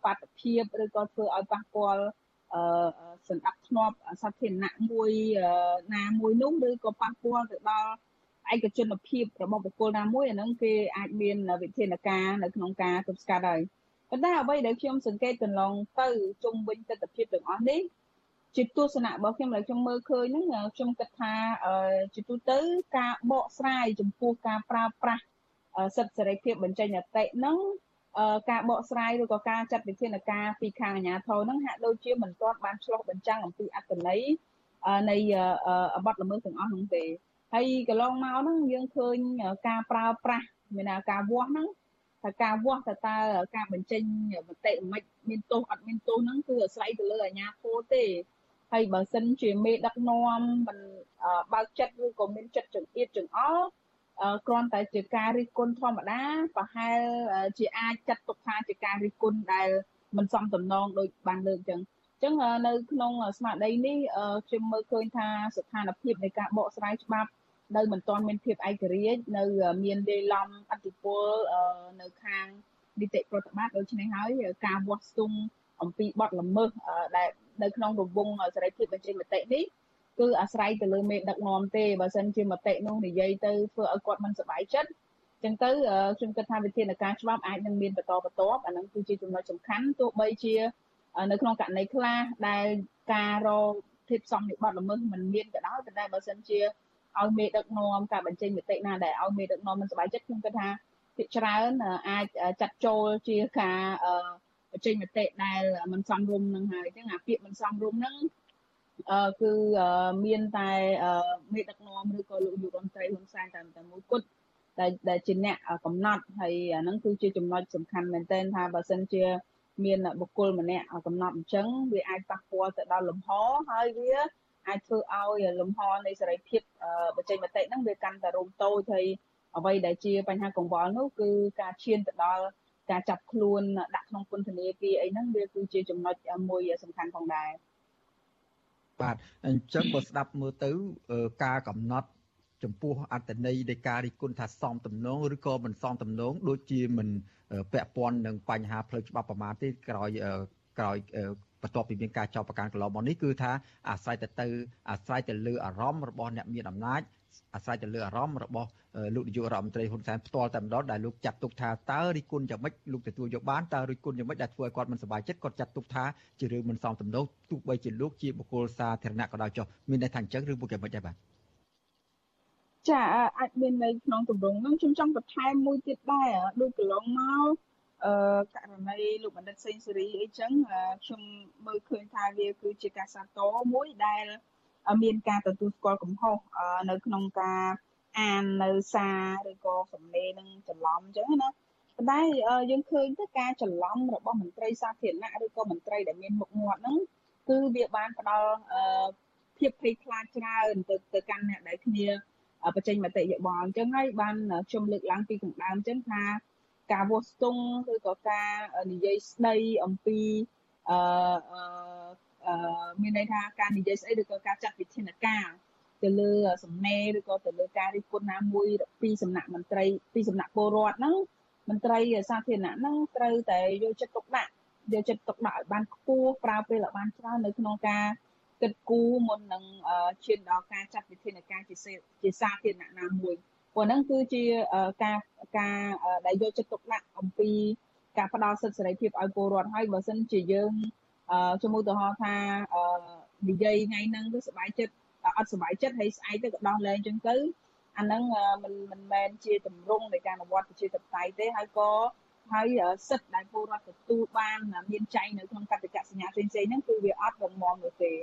បាតុភិបឬក៏ធ្វើឲ្យប៉ះពាល់អឺសន្តិភាពសាធារណៈមួយណាមួយនោះឬក៏ប៉ះពាល់ទៅដល់ឯកជនភាពរបស់បុគ្គលណាមួយអាហ្នឹងគេអាចមានវិធានការនៅក្នុងការទប់ស្កាត់ហើយប៉ុន្តែអ្វីដែលខ្ញុំសង្កេតកន្លងទៅជុំវិញទស្សនវិជ្ជាទាំងអស់នេះជាទស្សនៈរបស់ខ្ញុំដែលខ្ញុំមើលឃើញហ្នឹងខ្ញុំគិតថាជាទូទៅការបកស្រាយចំពោះការប្រើប្រាស់ សិទ្ធិសេរីភាពបញ្ចេញមតិហ្នឹងការបកស្រាយឬក៏ការចាត់វិធានការពីខាងអាជ្ញាធរហ្នឹងហាក់ដូចជាមិនទាន់បានឆ្លុះបញ្ចាំងអំពីអត្ថន័យនៃបទល្មើសទាំងអស់ហ្នឹងទេហើយកន្លងមកហ្នឹងយើងឃើញការប្រើប្រាស់មានថាការវាស់ហ្នឹងថាការវាស់តើតើការបញ្ចេញមតិមិនមានទោសអត់មានទោសហ្នឹងគឺអាស្រ័យទៅលើអាជ្ញាធរទេហើយបើសិនជាមេដឹកនាំមិនបើកចិត្តឬក៏មានចិត្តចង្អៀតចង្អល់ គ្រាន់តែជាការរិះគន់ធម្មតាប្រហែលជាអាចចាត់ទុកថាជាការរិះគន់ដែលមិនសមតំណងដោយបានលើកចឹងអញ្ចឹងនៅក្នុងស្មារតីនេះខ្ញុំមើលឃើញថាស្ថានភាពនៃការបកស្រាយច្បាប់នៅមិនទាន់មានភាពឯករាជ្យនៅមានលេឡំអធិពលនៅខាងនីតិប្រតិបត្តិដូច្នេះហើយការវាស់ស្ទង់អំពីបទល្មើសដែលនៅក្នុងរង្វង់សេរីភាពបញ្ចេញមតិនេះ គឺអាស្រ័យទៅលើមេដឹកនាំទេបើសិនជាមតិនោះនិយាយទៅធ្វើឲ្យគាត់មិនសប្បាយចិត្តចឹងទៅខ្ញុំគិតថាវិធានការច្បាប់អាចនឹងមានបន្តបន្ទាប់អានឹងគឺជាចំណុចសំខាន់ទោះបីជានៅក្នុងករណីខ្លះដែលការរកធៀបសំនិបត្តិល្មើសមិនមានក៏ដោយប៉ុន្តែបើសិនជាឲ្យមេដឹកនាំការបញ្ចេញមតិណាដែលឲ្យមេដឹកនាំមិនសប្បាយចិត្តខ្ញុំគិតថាភាគច្រើនអាចចាត់ចូលជាការបញ្ចេញមតិដែលមិនសមរម្យនឹងហើយអញ្ចឹងអាពាក្យមិនសមរម្យហ្នឹងអឺ គឺមានតែមេដឹកនាំឬក៏លោកយុរដ្ឋមន្ត្រីហ៊ុនសែនតែតែមួយគត់តែដែលជាអ្នកកំណត់ហើយអាហ្នឹងគឺជាចំណុចសំខាន់មែនទែនថាបើសិនជាមានបុគ្គលម្នាក់កំណត់អញ្ចឹងវាអាចប៉ះពាល់ទៅដល់លំហហើយវាអាចធ្វើឲ្យលំហនៃសេរីភាពបញ្ចេញមតិហ្នឹងវាកាន់តែរំតូចហើយអ្វីដែលជាបញ្ហាកង្វល់នោះគឺការឈានទៅដល់ការចាប់ខ្លួនដាក់ក្នុងពន្ធនាគារអីហ្នឹងវាគឺជាចំណុចមួយសំខាន់ផងដែរ បាទអញ្ចឹងបើស្ដាប់មើលទៅ ការកំណត់ចំពោះអត្តន័យនៃការរិះគន់ថាសមទំនងឬក៏មិនសមទំនងដូចជាមិនពាក់ព័ន្ធនឹងបញ្ហាផ្លូវច្បាប់ប្រមាណទេក្រោយក្រោយបន្ទាប់ពីមានការចោទប្រកាន់កន្លងមកនេះគឺថាអាស្រ័យទៅទៅអាស្រ័យទៅលើអារម្មណ៍របស់អ្នកមានអំណាច អាស្រ័យទៅលើអារម្មណ៍របស់លោកនាយករដ្ឋមន្ត្រីហ៊ុនសែនផ្ទាល់តែម្ដងដែលលោកចាត់ទុកថាតើរិះគន់យ៉ាងម៉េចលោកទទួលយកបានតើរិះគន់យ៉ាងម៉េចដែលធ្វើឲ្យគាត់មិនសប្បាយចិត្តគាត់ចាត់ទុកថាជារឿងមិនសមទំនងទោះបីជាលោកជាបុគ្គលសាធារណៈក៏ដោយចុះមានន័យថាអញ្ចឹងឬមួយយ៉ាងម៉េចដែរបាទចាអាចមាននៅក្នុងទម្រង់ហ្នឹងខ្ញុំចង់បន្ថែមមួយទៀតដែរដូចកន្លងមកអឺករណីលោកបណ្ឌិតសេងសេរីអីចឹងខ្ញុំមើលឃើញថាវាគឺជាការសាទរមួយដែល មានការទទួលស្គាល់កំហុសនៅក្នុងការអាននៅសារឬក៏សំណេរនឹងច្រឡំអញ្ចឹងណាប៉ុន្តែយើងឃើញទៅការច្រឡំរបស់មន្ត្រីសាធារណៈឬក៏មន្ត្រីដែលមានមុខមាត់ហ្នឹងគឺវាបានផ្ដល់ភាពភ័យខ្លាចច្រើនទៅទៅកាន់អ្នកដែលគ្នាបញ្ចេញមតិយោបល់អញ្ចឹងហើយបានខ្ញុំលើកឡើងពីខាងដើមអញ្ចឹងថាការវាស់ស្ទង់ឬក៏ការនិយាយស្ដីអំពីអឺ មានន័យថាការនិយាយស្អីឬក៏ការចាត់វិធានការទៅលើសំណេរឬក៏ទៅលើការរិះគន់ណាមួយពីសំណាក់មន្ត្រីពីសំណាក់ពលរដ្ឋហ្នឹងមន្ត្រីសាធារណៈហ្នឹងត្រូវតែយកចិត្តទុកដាក់យកចិត្តទុកដាក់ឲ្យបានខ្ពស់ប្រើពេលឲ្យបានច្រើននៅក្នុងការគិតគូរមុននឹងឈានដល់ការចាត់វិធានការជាជាសាធារណៈណាមួយព្រោះហ្នឹងគឺជាការការដែលយកចិត្តទុកដាក់អំពីការផ្ដល់សិទ្ធិសេរីភាពឲ្យពលរដ្ឋហើយបើសិនជាយើង ជំនួសឧទាហរណ៍ថានិយាយថ្ងៃហ្នឹងគឺសុបាយចិត្តអត់សុបាយចិត្តហើយស្អែកទៅក៏ដោះលែងចឹងទៅអាហ្នឹងមិនមិនមែនជាតម្រង់នៃការអនុវត្តប្រជាធិបតេយ្យទេហើយក៏ហើយសិទ្ធិដែលពលរដ្ឋទទួលបានមានចែងនៅក្នុងកតិកសញ្ញាផ្សេងៗហ្នឹងគឺវាអត់រងមនោះទេ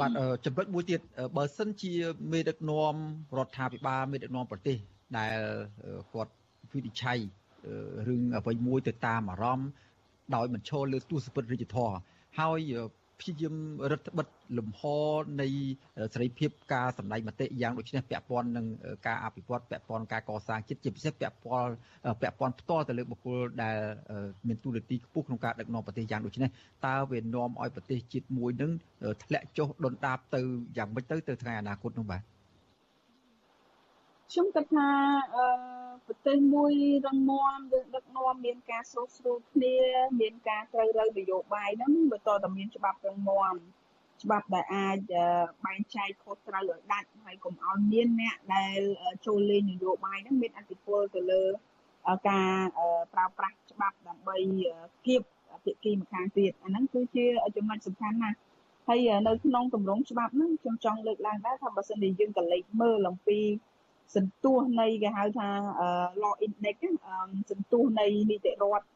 បាទចំណុចមួយទៀតបើសិនជាមេដឹកនាំរដ្ឋាភិបាលមេដឹកនាំប្រទេសដែលគាត់វិនិច្ឆ័យរឿងអ្វីមួយទៅតាមអារម្មណ៍ ដោយមិនឈលលើទស្សនវិជ្ជារាជធរហើយព្យាយាមរដ្ឋបិទលំហនៃសេរីភាពការសម្ដែងមតិយ៉ាងដូចនេះពាក់ព័ន្ធនឹងការអភិវឌ្ឍពាក់ព័ន្ធការកសាងជាតិជាពិសេសពាក់ព័ន្ធពាក់ព័ន្ធផ្ទាល់ទៅលើបុគ្គលដែលមានទូនាទីខ្ពស់ក្នុងការដឹកនាំប្រទេសយ៉ាងដូចនេះតើវានាំឲ្យប្រទេសជាតិមួយនឹងធ្លាក់ចុះដុនដាបទៅយ៉ាងម៉េចទៅទៅថ្ងៃអនាគតនោះបាទ ខ្ញុំគិតថាអឺប្រទេសមួយរងមាំយើងដឹកនាំមានការស្រុះស្រួលគ្នាមានការត្រូវរើនយោបាយហ្នឹងវាតតែមានច្បាប់រងមាំច្បាប់ដែលអាចបែងចែកខុសត្រូវឲ្យដាច់ហើយកុំឲ្យមានអ្នកដែលចូលលេងនយោបាយហ្នឹងមានអធិបុលទៅលើការប្រើប្រាស់ច្បាប់ដើម្បីគៀបភាគីម្ខាងទៀតអាហ្នឹងគឺជាចំណុចសំខាន់ណាស់ហើយនៅក្នុងទម្រង់ច្បាប់ហ្នឹងខ្ញុំចង់លើកឡើងដែរថាបើសិនជាយើងកលេចមើលអំពី សន្ទុះនៃគេហៅថា law index សន្ទុះនៃនីតិរដ្ឋ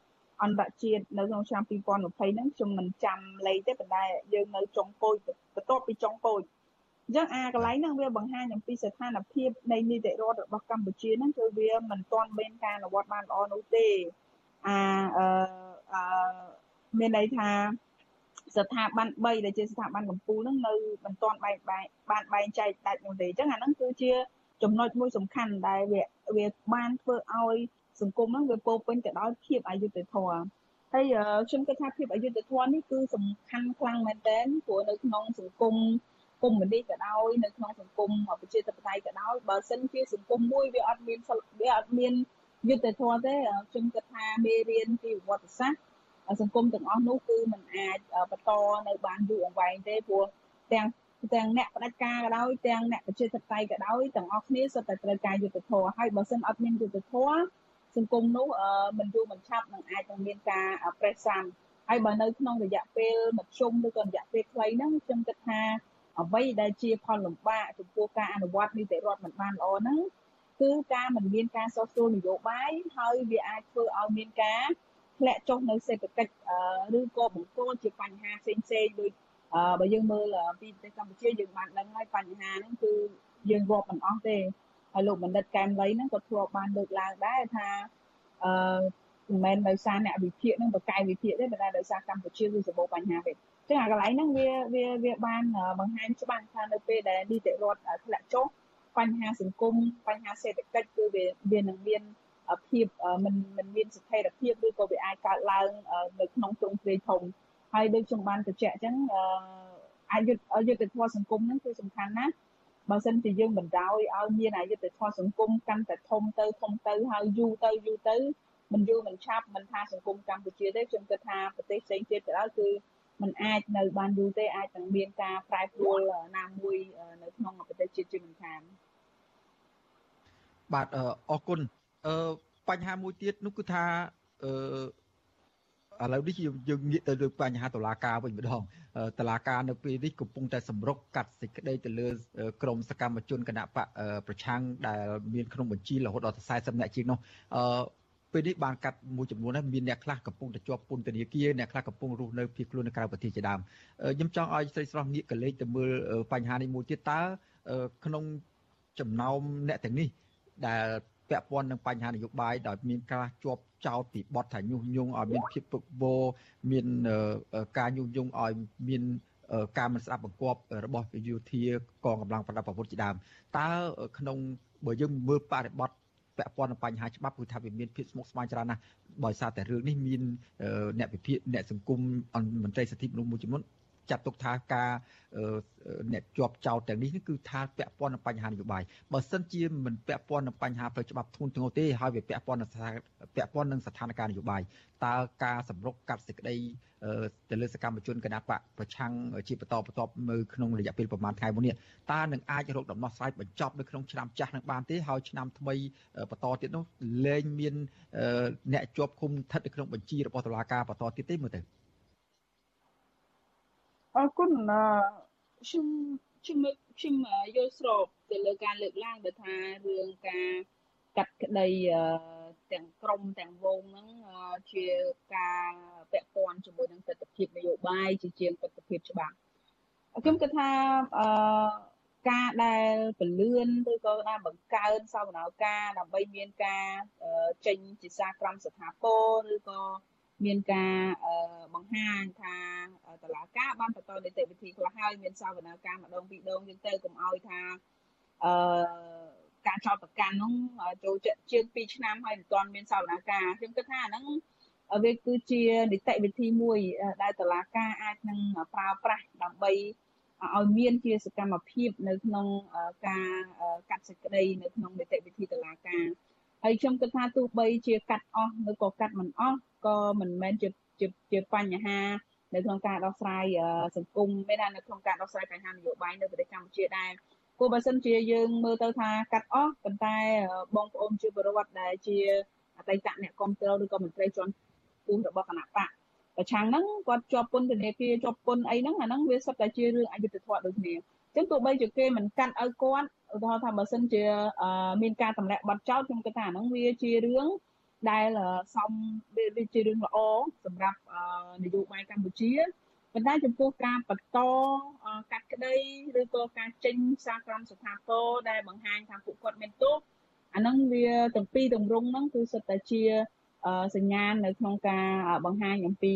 អន្តរជាតិនៅក្នុងឆ្នាំ2020ហ្នឹងខ្ញុំមិនចាំលេខទេប៉ុន្តែយើងនៅចុងកោចបន្ទាប់ពីចុងកោចអញ្ចឹងអាកន្លែងហ្នឹងវាបង្ហាញអំពីស្ថានភាពនៃនីតិរដ្ឋរបស់កម្ពុជាហ្នឹងគឺវាមិនទាន់មានការអនុវត្តបានល្អនោះទេអាអឺមានន័យថាស្ថាប័ន3ដែលជាស្ថាប័នកម្ពុជាហ្នឹងនៅមិនទាន់បែងបានបែងចែកដាច់នោះទេអញ្ចឹងអាហ្នឹងគឺជា ចំណុចមួយសំខាន់ដែលវាវាបានធ្វើឲ្យសង្គមហ្នឹងវាពោពេញទៅដោយភាពអយុត្តិធម៌ហើយខ្ញុំគិតថាភាពអយុត្តិធម៌នេះគឺសំខាន់ខ្លាំងមែនទែនព្រោះនៅក្នុងសង្គមកុម្មុយនីសក៏ដោយនៅក្នុងសង្គមប្រជាធិបតេយ្យក៏ដោយបើសិនជាសង្គមមួយវាអត់មានវាអត់មានយុត្តិធម៌ទេខ្ញុំគិតថាមេរៀនពីប្រវត្តិសាស្ត្រសង្គមទាំងអស់នោះគឺมันអាចបន្តនៅបានយូរអង្វែងទេព្រោះទាំង ទាំងអ្នកផ្ដាច់ការក៏ដោយទាំងអ្នកប្រជាធិបតេយ្យក៏ដោយទាំងអស់គ្នាសុទ្ធតែត្រូវការយុត្តិធម៌ហើយបើសិនអត់មានយុត្តិធម៌សង្គមនោះមិនយូរមិនឆាប់នឹងអាចនឹងមានការប្រេះសាំហើយបើនៅក្នុងរយៈពេលមធ្យមឬក៏រយៈពេលខ្លីហ្នឹងខ្ញុំគិតថាអ្វីដែលជាផលលំបាកចំពោះការអនុវត្តនីតិរដ្ឋមិនបានល្អហ្នឹងគឺការមិនមានការសោះស្រួលនយោបាយហើយវាអាចធ្វើឲ្យមានការធ្លាក់ចុះនៅសេដ្ឋកិច្ចឬក៏បង្កជាបញ្ហាផ្សេងផ្សេងដូច អឺបើយើងមើលពីប្រទេសកម្ពុជាយើងបានដឹងហើយបញ្ហាហ្នឹងគឺយើងរាប់មិនអស់ទេហើយលោកបណ្ឌិតកែមលីហ្នឹងក៏ធ្លាប់បានលើកឡើងដែរថាអឺមិនមែនដោយសារអ្នកវិភាគនឹងបកកាយវិភាគទេប៉ុន្តែដោយសារកម្ពុជាគឺសម្បូរបញ្ហាពេកចឹងអាកន្លែងហ្នឹងវាវាវាបានបង្ហាញច្បាស់ថានៅពេលដែលនីតិរដ្ឋធ្លាក់ចុះបញ្ហាសង្គមបញ្ហាសេដ្ឋកិច្ចគឺវាវានឹងមានភាពមិនមិនមានស្ថិរភាពឬក៏វាអាចកើតឡើងនៅក្នុងទ្រង់ទ្រាយធំ ហើយដូចខ្ញុំបានបញ្ជាក់អញ្ចឹងអយុធយុទ្ធធម៌សង្គមហ្នឹងគឺសំខាន់ណាស់បើសិនជាយើងបណ្ដោយឲ្យមានអយុធធម៌សង្គមកាន់តែធំទៅធំទៅហើយយូរទៅយូរទៅមិនយូរមិនឆាប់មិនថាសង្គមកម្ពុជាទេខ្ញុំគិតថាប្រទេសផ្សេងទៀតទៅដល់គឺมันអាចនៅបានយូរទេអាចនឹងមានការប្រែប្រួលណាមួយនៅក្នុងប្រទេសជាតិជាមិនខានបាទអរគុណអឺបញ្ហាមួយទៀតនោះគឺថាអឺ ឥឡូវនេះយើងងាកទៅលើបញ្ហាតុលាការវិញម្ដងតុលាការនៅពេលនេះកំពុងតែសម្រុកកាត់សេចក្តីទៅលើក្រមសកម្មជនគណៈបកប្រឆាំងដែលមានក្នុងបញ្ជីរហូតដល់40នាក់ជាងនោះអឺពេលនេះបានកាត់មួយចំនួនហើយមានអ្នកខ្លះកំពុងតែជាប់ពន្ធនាគារអ្នកខ្លះកំពុងរស់នៅភៀសខ្លួននៅក្រៅប្រទេសជាដើមខ្ញុំចង់ឲ្យស្រីស្រស់ងាកកលេចទៅមើលបញ្ហានេះមួយទៀតតើក្នុងចំណោមអ្នកទាំងនេះដែល ពាក់ព័ន្ធនឹងបញ្ហានយោបាយដោយមានការជាប់ចោតពីបទថាញុះញង់ឲ្យមានភាពពុកវរមានការញុះញង់ឲ្យមានការមិនស្ដាប់បង្គាប់របស់យោធាកងកម្លាំងប្រដាប់អាវុធជាដើមតើក្នុងបើយើងមើលបរិបទពាក់ព័ន្ធនឹងបញ្ហាច្បាប់គឺថាវាមានភាពស្មុគស្មាញច្រើនណាស់ដោយសារតែរឿងនេះមានអ្នកវិភាគអ្នកសង្គមមន្ត្រីសិទ្ធិមនុស្សមួយចំនួន ចាត់ទុកថាការអ្នកជាប់ចោតទាំងនេះគឺថាពាក់ព័ន្ធនឹងបញ្ហានយោបាយបើសិនជាមិនពាក់ព័ន្ធនឹងបញ្ហាផ្លូវច្បាប់ធ្ងន់ធ្ងរទេហើយវាពាក់ព័ន្ធនឹងពាក់ព័ន្ធនឹងស្ថានភាពនយោបាយតើការសម្រុកកាត់សេចក្តីទៅលើសកម្មជនគណៈបកប្រឆាំងជាបន្តបន្ទាប់នៅក្នុងរយៈពេលប្រហែលថ្ងៃមុននេះតើនឹងអាចរកដំណោះស្រាយបញ្ចប់នៅក្នុងឆ្នាំចាស់នឹងបានទេហើយឆ្នាំថ្មីបន្តទៀតនោះលែងមានអ្នកជាប់ឃុំស្ថិតនៅក្នុងបញ្ជីរបស់តុលាការបន្តទៀតទេមើលទៅ អរគុណខ្ញុំខ្ញុំខ្ញុំយល់ស្របទៅលើការលើកឡើងដែលថារឿងការកាត់ក្តីទាំងក្រមទាំងវងហ្នឹងជាការពាក់ព័ន្ធជាមួយនឹងទស្សនវិជ្ជានយោបាយជាជាងទស្សនវិជ្ជាច្បាប់ខ្ញុំគិតថាអឺការដែលពលឿនឬក៏ការបង្កើនសវនកម្មដើម្បីមានការចេញជាសារក្រមស្ថាពរឬក៏ មានការបង្ហាញថាតឡាការបានបន្តនីតិវិធីខ្លះហើយមានសវនកម្មម្ដងពីរដងយើងទៅកុំឲ្យថាអឺការចោតប្រកាន់នោះចូលជាង2ឆ្នាំហើយមិនទាន់មានសវនកម្មខ្ញុំគិតថាអាហ្នឹងវាគឺជានីតិវិធីមួយដែលតឡាការអាចនឹងប្រើប្រាស់ដើម្បីឲ្យមានជាសកម្មភាពនៅក្នុងការកាត់សេចក្តីនៅក្នុងនីតិវិធីតឡាការហើយខ្ញុំគិតថាទោះបីជាកាត់អស់ឬក៏កាត់មិនអស់ ក៏មិនមែនជាជាបញ្ហានៅក្នុងការដោះស្រាយសង្គមមានថានៅក្នុងការដោះស្រាយបញ្ហានយោបាយនៅប្រទេសកម្ពុជាដែរព្រោះបើសិនជាយើងមើលទៅថាកាត់អស់ប៉ុន្តែបងប្អូនជាពលរដ្ឋដែលជាអតីតអ្នកគ្រប់គ្រងឬក៏មន្ត្រីជាន់ខ្ពស់របស់គណៈបកប្រឆាំងហ្នឹងគាត់ជាប់ពន្ធនាគារជាប់ពន្ធអីហ្នឹងអាហ្នឹងវាសុទ្ធតែជារឿងអយុត្តិធម៌ដូចគ្នាអញ្ចឹងទោះបីជាគេមិនកាន់ឲ្យគាត់ឧទាហរណ៍ថាបើសិនជាមានការតម្លាក់ប័ណ្ណចោលខ្ញុំគិតថាអាហ្នឹងវាជារឿង ដែលសំវាជារឿងល្អសម្រាប់នយោបាយកម្ពុជាប៉ុន្តែចំពោះការបន្តកាត់ក្តីឬក៏ការចេញសារក្រមស្ថាពរដែលបង្ហាញថាពួកគាត់មានទោសអាហ្នឹងវាទាំងពីរទម្រង់ហ្នឹងគឺសុទ្ធតែជាសញ្ញាណនៅក្នុងការបង្ហាញអំពី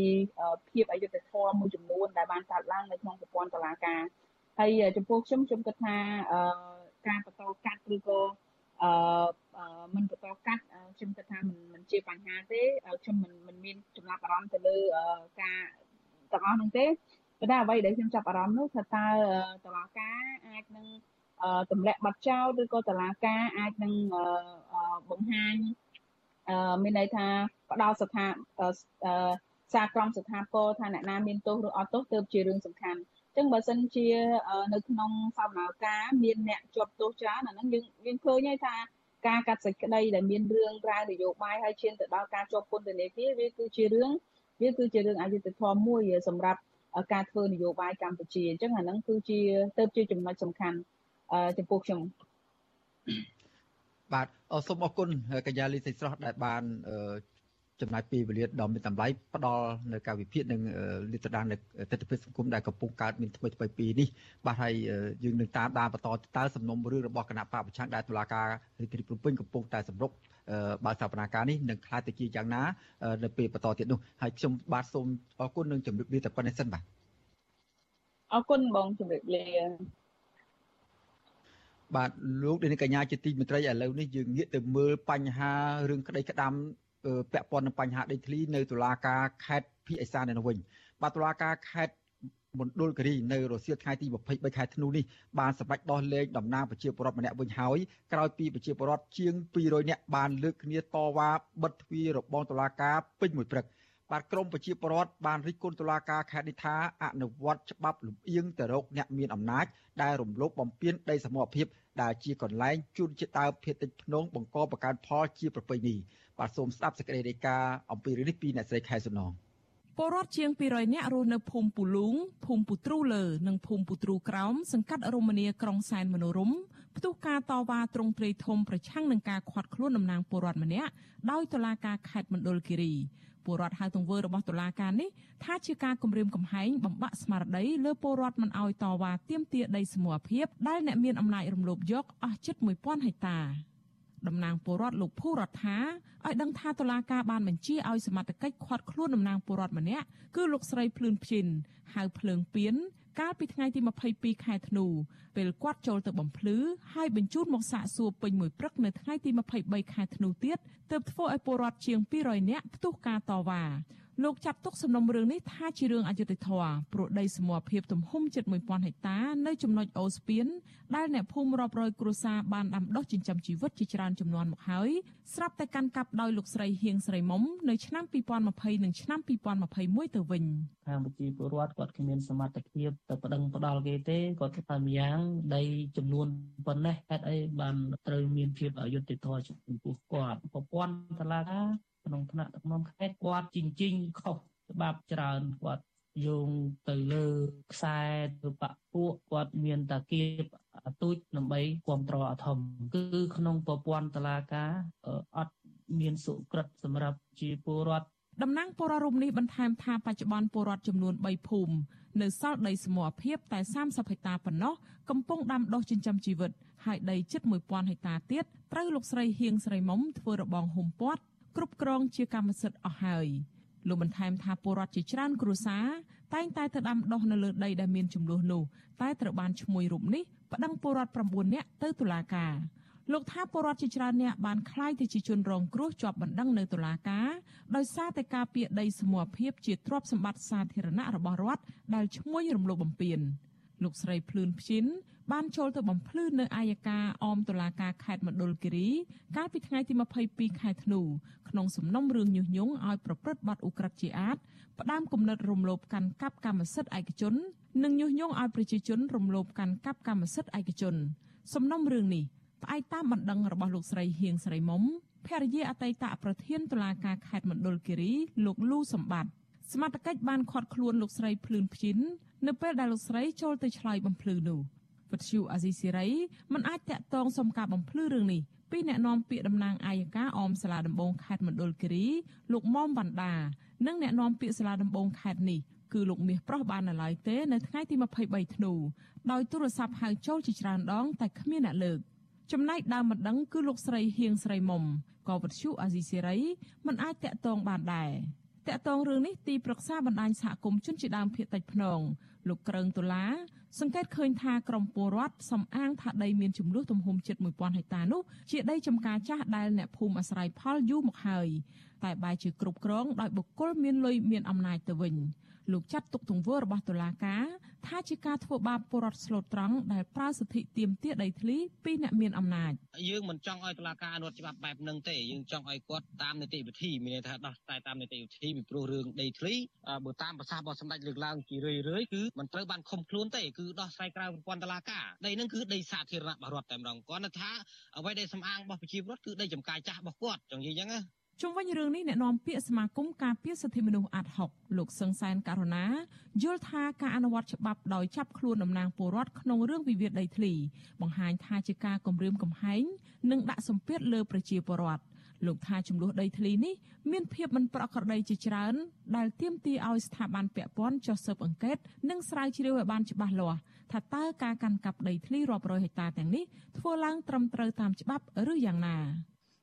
ភាពអយុត្តិធម៌មួយចំនួនដែលបានកើតឡើងនៅក្នុងប្រព័ន្ធតុលាការហើយចំពោះខ្ញុំខ្ញុំគិតថាការបន្តកាត់ឬក៏អឺ មិនបន្តកាត់ខ្ញុំគិតថាមិនមិនជាបញ្ហាទេខ្ញុំមិនមិនមានចំណាប់អារម្មណ៍ទៅលើការទាំងអស់នោះទេប៉ុន្តែអ្វីដែលខ្ញុំចាប់អារម្មណ៍នោះថាតើតឡាការអាចនឹងទម្លាក់បាត់ចោលឬក៏តឡាការអាចនឹងបង្ហាញមានន័យថាផ្ដោតស្ថាសារក្រមស្ថាពរថាអ្នកណាមានទោសឬអត់ទោសទើបជារឿងសំខាន់អញ្ចឹងបើសិនជានៅក្នុងសវនកម្មមានអ្នកជាប់ទោសច្រើនអាហ្នឹងយើងយើងឃើញហើយថា ការកាត់សេចក្តីដែលមានរឿងរ៉ាវនយោបាយហើយឈានទៅដល់ការជាប់ពន្ធនាគារវាគឺជារឿងវាគឺជារឿងអយុត្តិធម៌មួយសម្រាប់ការធ្វើនយោបាយកម្ពុជាអញ្ចឹងអាហ្នឹងគឺជាទៅជាចំណុចសំខាន់ចំពោះខ្ញុំបាទសូមអរគុណកញ្ញាលីសីស្រស់ដែលបាន ចំណាយពេលវេលាដ៏មានតម្លៃផ្ដល់នៅការវិភាគនិងលាតត្រដាងនៅទស្សនវិជ្ជាសង្គមដែលកំពុងកើតមានថ្មីថ្មីពីនេះបាទហើយយើងនឹងតាមដានបន្តតើសំណុំរឿងរបស់គណៈបកប្រឆាំងដែលតុលាការរាជធានីភ្នំពេញកំពុងតែសម្រុកបើសវនាការនេះនឹងខ្លាចទៅជាយ៉ាងណានៅពេលបន្តទៀតនោះហើយខ្ញុំបាទសូមអរគុណនិងជម្រាបលាតែប៉ុណ្្នេះសិនបាទអរគុណបងជម្រាបលាបាទលោកនាងកញ្ញាជាទីមេត្រីឥឡូវនេះយើងងាកទៅមើលបញ្ហារឿងក្តីក្តាំ ពាក់ព័ន្ធនឹងបញ្ហាដីធ្លីនៅតុលាការខេត្តភីកឯសាននៅវិញបាទតុលាការខេត្តមណ្ឌលគិរីនៅរសៀលថ្ងៃទី23ខែធ្នូនេះបានសម្រេចដោះលែងតំណាងប្រជាពលរដ្ឋម្នាក់វិញហើយក្រោយពីប្រជាពលរដ្ឋជាង200នាក់បានលើកគ្នាតវ៉ាបិទទ្វាររបងតុលាការពេញមួយព្រឹកបាទក្រមប្រជាពលរដ្ឋបានរិះគន់តុលាការខេត្តនេះថាអនុវត្តច្បាប់លំអៀងទៅរកអ្នកមានអំណាចដែលរំលោភបំពានដីសមរភាព ដែលជាកន្លែងជួនជាដើមភេទតិចភ្នងបង្កបង្កើនផលជាប្រពៃណីបាទសូមស្ដាប់សេចក្តីរាយការណ៍អំពីរឿងនេះពីអ្នកស្រីខែសំណងពលរដ្ឋជាង200នាក់រស់នៅភូមិពូលូងភូមិពុទ្រូលើនិងភូមិពុទ្រូក្រោមសង្កាត់រមនីក្រុងសែនមនោរមផ្ទុះការតវ៉ាត្រង់ព្រៃធំប្រឆាំងនឹងការខាត់ខ្លួនតំណាងពលរដ្ឋម្នាក់ដោយតុលាការខេត្តមណ្ឌលគិរី ពលរដ្ឋហៅទង្វើរបស់តុលាការនេះថាជាការគំរាមកំហែងបំបាក់ស្មារតីលើពលរដ្ឋមិនអោយតវ៉ាទាមទារដីសមរភាពដែលអ្នកមានអំណាចរំលោភយកអស់ជិត1000ហិកតាតំណាងពលរដ្ឋលោកភូរដ្ឋាឲ្យដឹងថាតុលាការបានបញ្ជាឲ្យសមត្ថកិច្ចឃាត់ខ្លួនតំណាងពលរដ្ឋម្នាក់គឺលោកស្រីភ្លឿនព្យិនហៅភ្លើងពៀន កាលពីថ្ងៃទី22ខែធ្នូពេលគាត់ចូលទៅបំភ្លឺហើយបញ្ជូនមកសាកសួរពេញមួយព្រឹកនៅថ្ងៃទី23ខែធ្នូទៀតទើបធ្វើឲ្យពលរដ្ឋជាង200នាក់ផ្ទុះការតវ៉ាលោកចាត់ទុកសំណុំរឿងនេះថាជារឿងអយុត្តិធម៌ព្រោះដីសមរភាពទំហំជិត1000ហិកតានៅចំណុចអូស្ពានដែលអ្នកភូមិរាប់រយគ្រួសារបានដាំដុះចិញ្ចឹមជីវិតជាច្រើនចំនួនមកហើយស្រាប់តែកាន់កាប់ដោយលោកស្រីហៀងស្រីមុំនៅឆ្នាំ2020និងឆ្នាំ2021ទៅវិញខាងប្រជាពលរដ្ឋគាត់គ្មានសមត្ថភាពទៅប្តឹងផ្ដាល់គេទេគាត់ថាម្យ៉ាងដីចំនួនប៉ុណ្ណេះហេតុអីបានត្រូវមានភាពអយុត្តិធម៌ចំពោះគាត់ប្រព័ន្ធតឡាការ ក្នុងថ្នាក់ដឹកនាំខេត្តគាត់ជញ្ជីងខុសច្បាប់ច្រើនគាត់យោងទៅលើខ្សែទៅបពពួកគាត់មានតាគៀបទូចដើម្បីគ្រប់គ្រងអធមគឺក្នុងប្រព័ន្ធតឡាការអត់មានសុក្រិតសម្រាប់ជាពលរដ្ឋតំណាងពលរដ្ឋរូបនេះបន្ថែមថាបច្ចុប្បន្នពលរដ្ឋចំនួន3ភូមិនៅសល់ដីសមរភាពតែ30ហិកតាប៉ុណ្ណោះកំពុងដាំដុះចិញ្ចឹមជីវិតហើយដីជិត1000ហិកតាទៀតត្រូវលោកស្រីហៀងស្រីមុំធ្វើរបងហុំព័ទ្ធ គ្រប់គ្រងជាកម្មសិទ្ធិអស់ហើយ លោកបន្ថែមថាពលរដ្ឋជាច្រើនគ្រួសារតែងតែទៅដាំដុះនៅលើដីដែលមានចំនួននោះតែត្រូវបានឈ្មោះរូបនេះប្តឹងពលរដ្ឋ9នាក់ទៅតុលាការលោកថាពលរដ្ឋជាច្រើនអ្នកបានคล้ายទៅជាជនរងគ្រោះជាប់បណ្ដឹងនៅតុលាការដោយសារតែការពៀដីសមូហភាពជាទ្រព្យសម្បត្តិសាធារណៈរបស់រដ្ឋដែលឈ្មោះរំលោភបំពានលោកស្រីភ្លឿនព្យាន បានចូលទៅបំភ្លឺនៅអាយកាអមតុលាការខេត្តមណ្ឌលគិរីកាលពីថ្ងៃទី22ខែធ្នូក្នុងសំណុំរឿងញុះញង់ឲ្យប្រព្រឹត្តបទឧក្រិដ្ឋជាអាតផ្ដាំគំនិតរំលោភកាន់កាប់កម្មសិទ្ធិឯកជននិងញុះញង់ឲ្យប្រជាជនរំលោភកាន់កាប់កម្មសិទ្ធិឯកជន សំណុំរឿងនេះផ្អែកតាមបណ្ដឹងរបស់លោកស្រីហៀងស្រីមុំភរិយាអតីតប្រធានតុលាការខេត្តមណ្ឌលគិរីលោកលូសម្បត្តិសមត្ថកិច្ចបានឃាត់ខ្លួនលោកស្រីភ្លឿនព្យាននៅពេលដែលលោកស្រីចូលទៅឆ្លើយបំភ្លឺនោះ វិទ្យុអាស៊ីសេរីមិនអាចតាក់ទងសុំការបំភ្លឺរឿងនេះពីអ្នកនាំពាក្យតំណាងអាយកាអមសាលាដំបងខេត្តមណ្ឌលគិរីលោកមុំវណ្ដានិងអ្នកនាំពាក្យសាលាដំបងខេត្តនេះគឺលោកមាសប្រុសបាននៅឡើយទេនៅថ្ងៃទី23ធ្នូដោយទូរស័ព្ទហៅចូលជាច្រើនដងតែគ្មានអ្នកលើកចំណែកដើមមិនដឹងគឺលោកស្រីហៀងស្រីមុំក៏វិទ្យុអាស៊ីសេរីមិនអាចតាក់ទងបានដែរតាក់ទងរឿងនេះទីប្រឹក្សាបណ្ដាញសហគមន៍ជនជាដើមភៀតតិចភ្នងលោកក្រឹងតុលា សង្កេតឃើញថាក្រមពលរដ្ឋសំអាងថាដីមានចំនួនទំហំជិត1000ហិកតានោះជាដីចំការចាស់ដែលអ្នកភូមិអាស្រ័យផលយូរមកហើយតែបែរជាគ្រប់គ្រងដោយបុគ្គលមានលុយមានអំណាចទៅវិញ លោកចាត់ទុកទង្វើរបស់តុលាការថាជាការធ្វើបាបពលរដ្ឋស្លូតត្រង់ដែលប្រើសិទ្ធិទាមទារដីធ្លីពីអ្នកមានអំណាចយើងមិនចង់ឲ្យតុលាការអនុវត្តច្បាប់បែបហ្នឹងទេយើងចង់ឲ្យគាត់តាមនីតិវិធីមានន័យថាដោះស្រាយតាមនីតិវិធីពីព្រោះរឿងដីធ្លីបើតាមប្រសាសន៍របស់សម្ដេចលើកឡើងជារឿយរឿយគឺមិនត្រូវបានខំខ្លួនទេគឺដោះស្រាយក្រៅប្រព័ន្ធតុលាការដីហ្នឹងគឺដីសាធារណៈរបស់រដ្ឋតែម្ដងគាត់ថាអ្វីដែលសំអាងរបស់ប្រជាពលរដ្ឋគឺដីចំការចាស់របស់គាត់ចង់និយាយអញ្ចឹងណា ជុំវិញរឿងនេះអ្នកនាំពាក្យសមាគមការពារសិទ្ធិមនុស្សអាត់ហុកលោកសឹងសែនករណាយល់ថាការអនុវត្តច្បាប់ដោយចាប់ខ្លួនតំណាងពលរដ្ឋក្នុងរឿងវិវាទដីធ្លីបង្ហាញថាជាការគំរាមកំហែងនិងដាក់សម្ពាធលើប្រជាពលរដ្ឋលោកថាចំនួនដីធ្លីនេះមានភាពមិនប្រក្រតីជាច្រើន ដែលទាមទារឲ្យស្ថាប័នពាក់ព័ន្ធចុះស៊ើបអង្កេតនិងស្រាវជ្រាវឲ្យបានច្បាស់លាស់ថាតើការកាន់កាប់ដីធ្លីរាប់រយហិកតាទាំងនេះធ្វើឡើងត្រឹមត្រូវតាមច្បាប់ឬយ៉ាងណា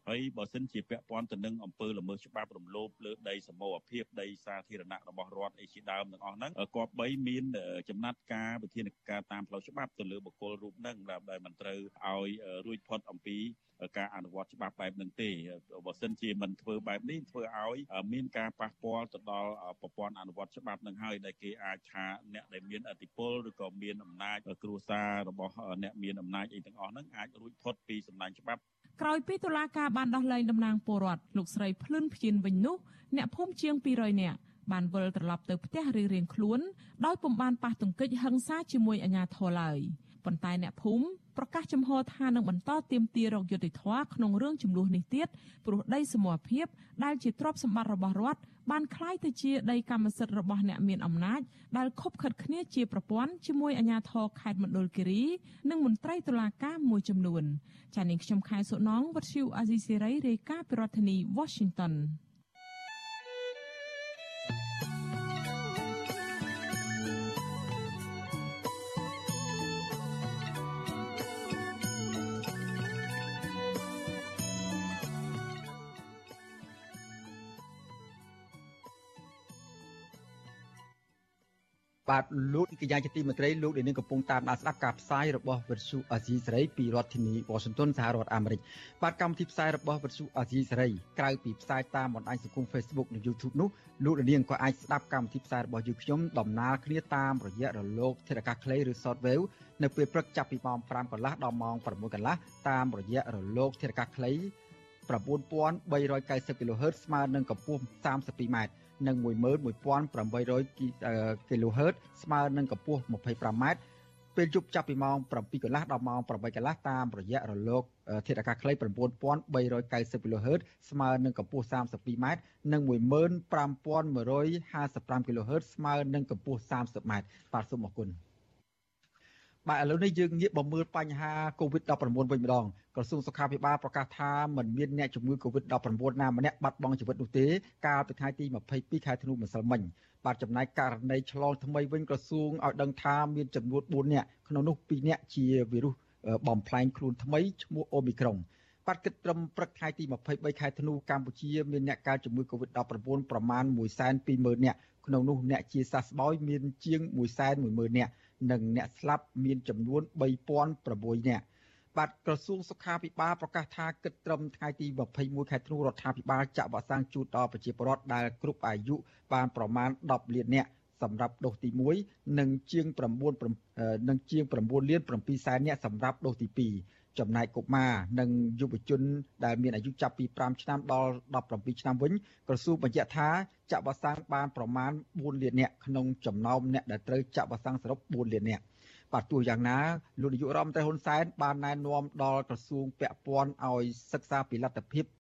ហើយបើសិនជាពាក់ព័ន្ធទៅនឹងអំពើល្មើសច្បាប់រំលោភលើដីសមរភាពដីសាធារណៈរបស់រដ្ឋអីជាដើមទាំងអស់ហ្នឹងគប្បីមានចំណាត់ការវិធានការតាមផ្លូវច្បាប់ទៅលើបុគ្គលរូបហ្នឹងដើម្បីមិនត្រូវឲ្យរួចផុតអំពីការអនុវត្តច្បាប់បែបហ្នឹងទេបើសិនជាមិនធ្វើបែបនេះធ្វើឲ្យមានការប៉ះពាល់ទៅដល់ប្រព័ន្ធអនុវត្តច្បាប់នឹងហើយដែលគេអាចថាអ្នកដែលមានអធិបុលឬក៏មានអំណាចគ្រួសាររបស់អ្នកមានអំណាចអីទាំងអស់ហ្នឹងអាចរួចផុតពីសំណាញ់ច្បាប់ ក្រោយពីតុលាការបានដោះលែងតំណាងពលរដ្ឋលោកស្រីភ្លឿនព្យានវិញនោះអ្នកភូមិជាង200នាក់បានវិលត្រឡប់ទៅផ្ទះរៀងៗខ្លួនដោយពុំបានប៉ះទង្គិចហិង្សាជាមួយអាជ្ញាធរឡើយ ប៉ុន្តែអ្នកភូមិប្រកាសចំហថានឹងបន្តទៀមទារកយុត្តិធម៌ក្នុងរឿងចំនួននេះទៀតព្រោះដីសមរភាពដែលជាទ្រព្យសម្បត្តិរបស់រដ្ឋបានคล้ายទៅជាដីកម្មសិទ្ធិរបស់អ្នកមានអំណាចដែលខົບខិតគ្នាជាប្រព័ន្ធជាមួយអាជ្ញាធរខេត្តមណ្ឌលគិរីនិងមន្ត្រីតុលាការមួយចំនួនចា៎នាងខ្ញុំខែសុណងវັດឈូអាស៊ីសេរីរាយការណ៍ពីរដ្ឋធានី Washington បាទលោកកញ្ញាជាទីមេត្រីលោកដែលនឹងកំពុងតាមដានស្ដាប់ការផ្សាយរបស់វិទ្យុអាស៊ីសេរីពីរដ្ឋធានី Washington សហរដ្ឋអាមេរិកបាទកម្មវិធីផ្សាយរបស់វិទ្យុអាស៊ីសេរីក្រៅពីផ្សាយតាមបណ្ដាញសង្គម Facebook និង YouTube នោះលោកនាងក៏អាចស្ដាប់កម្មវិធីផ្សាយរបស់យើងខ្ញុំដំណើរគ្នាតាមរយៈរលកធាតុអាកាសខ្លីឬ Shortwave នៅពេលព្រឹកចាប់ពីម៉ោង5កន្លះដល់ម៉ោង6កន្លះតាមរយៈរលកធាតុអាកាសខ្លី9390 kHz ស្មើនឹងកម្ពស់ 32m និង11800 kHz ស្មើនឹងកម្ពស់ 25m ពេលយប់ចាប់ពីម៉ោង7កន្លះដល់ម៉ោង8កន្លះតាមរយៈរលកធាតុអាកាសខ្លី9390 kHz ស្មើនឹងកម្ពស់ 32m និង15155 kHz ស្មើនឹងកម្ពស់ 30m បាទសូមអរគុណ បាទឥឡូវនេះយើងងាកមកមើលបញ្ហា COVID-19 វិញម្ដងក្រសួងសុខាភិបាលប្រកាសថាមិនមានអ្នកជំងឺ COVID-19 ណាម្នាក់បាត់បង់ជីវិតនោះទេកាលពីថ្ងៃទី22ខែធ្នូម្សិលមិញបាទចំណែកករណីឆ្លងថ្មីវិញក្រសួងឲ្យដឹងថាមានចំនួន4នាក់ក្នុងនោះ2នាក់ជាវីរុសបំផ្លែងខ្លួនថ្មីឈ្មោះអូមីក្រុងបាត់គិតត្រឹមព្រឹកថ្ងៃទី23ខែធ្នូកម្ពុជាមានអ្នកកើតជំងឺ Covid-19 ប្រមាណ120,000នាក់ក្នុងនោះអ្នកជាសះស្បើយមានជាង110,000នាក់ និងអ្នកស្លាប់មានចំនួន3006នាក់បាទក្រសួងសុខាភិបាលប្រកាសថាគិតត្រឹមថ្ងៃទី21ខែធ្នូរដ្ឋាភិបាលចាក់វ៉ាក់សាំងជូនដល់ប្រជាពលរដ្ឋដែលគ្រប់អាយុបានប្រមាណ10លាននាក់សម្រាប់ដូសទី1និងជាង9និងជាង9លាន7សែននាក់សម្រាប់ដូសទី2 ចំណែកកុមារនិងយុវជនដែលមានអាយុចាប់ពី5ឆ្នាំដល់17ឆ្នាំវិញក្រសួងបញ្ជាក់ថាចាក់វ៉ាក់សាំងបានប្រមាណ4លាននាក់ក្នុងចំណោមអ្នកដែលត្រូវចាក់វ៉ាក់សាំងសរុប4លាននាក់បាទទោះយ៉ាងណាលោកនាយករដ្ឋមន្ត្រីហ៊ុនសែនបានណែនាំដល់ក្រសួងពាក់ព័ន្ធឲ្យសិក្សាពីលទ្ធភាព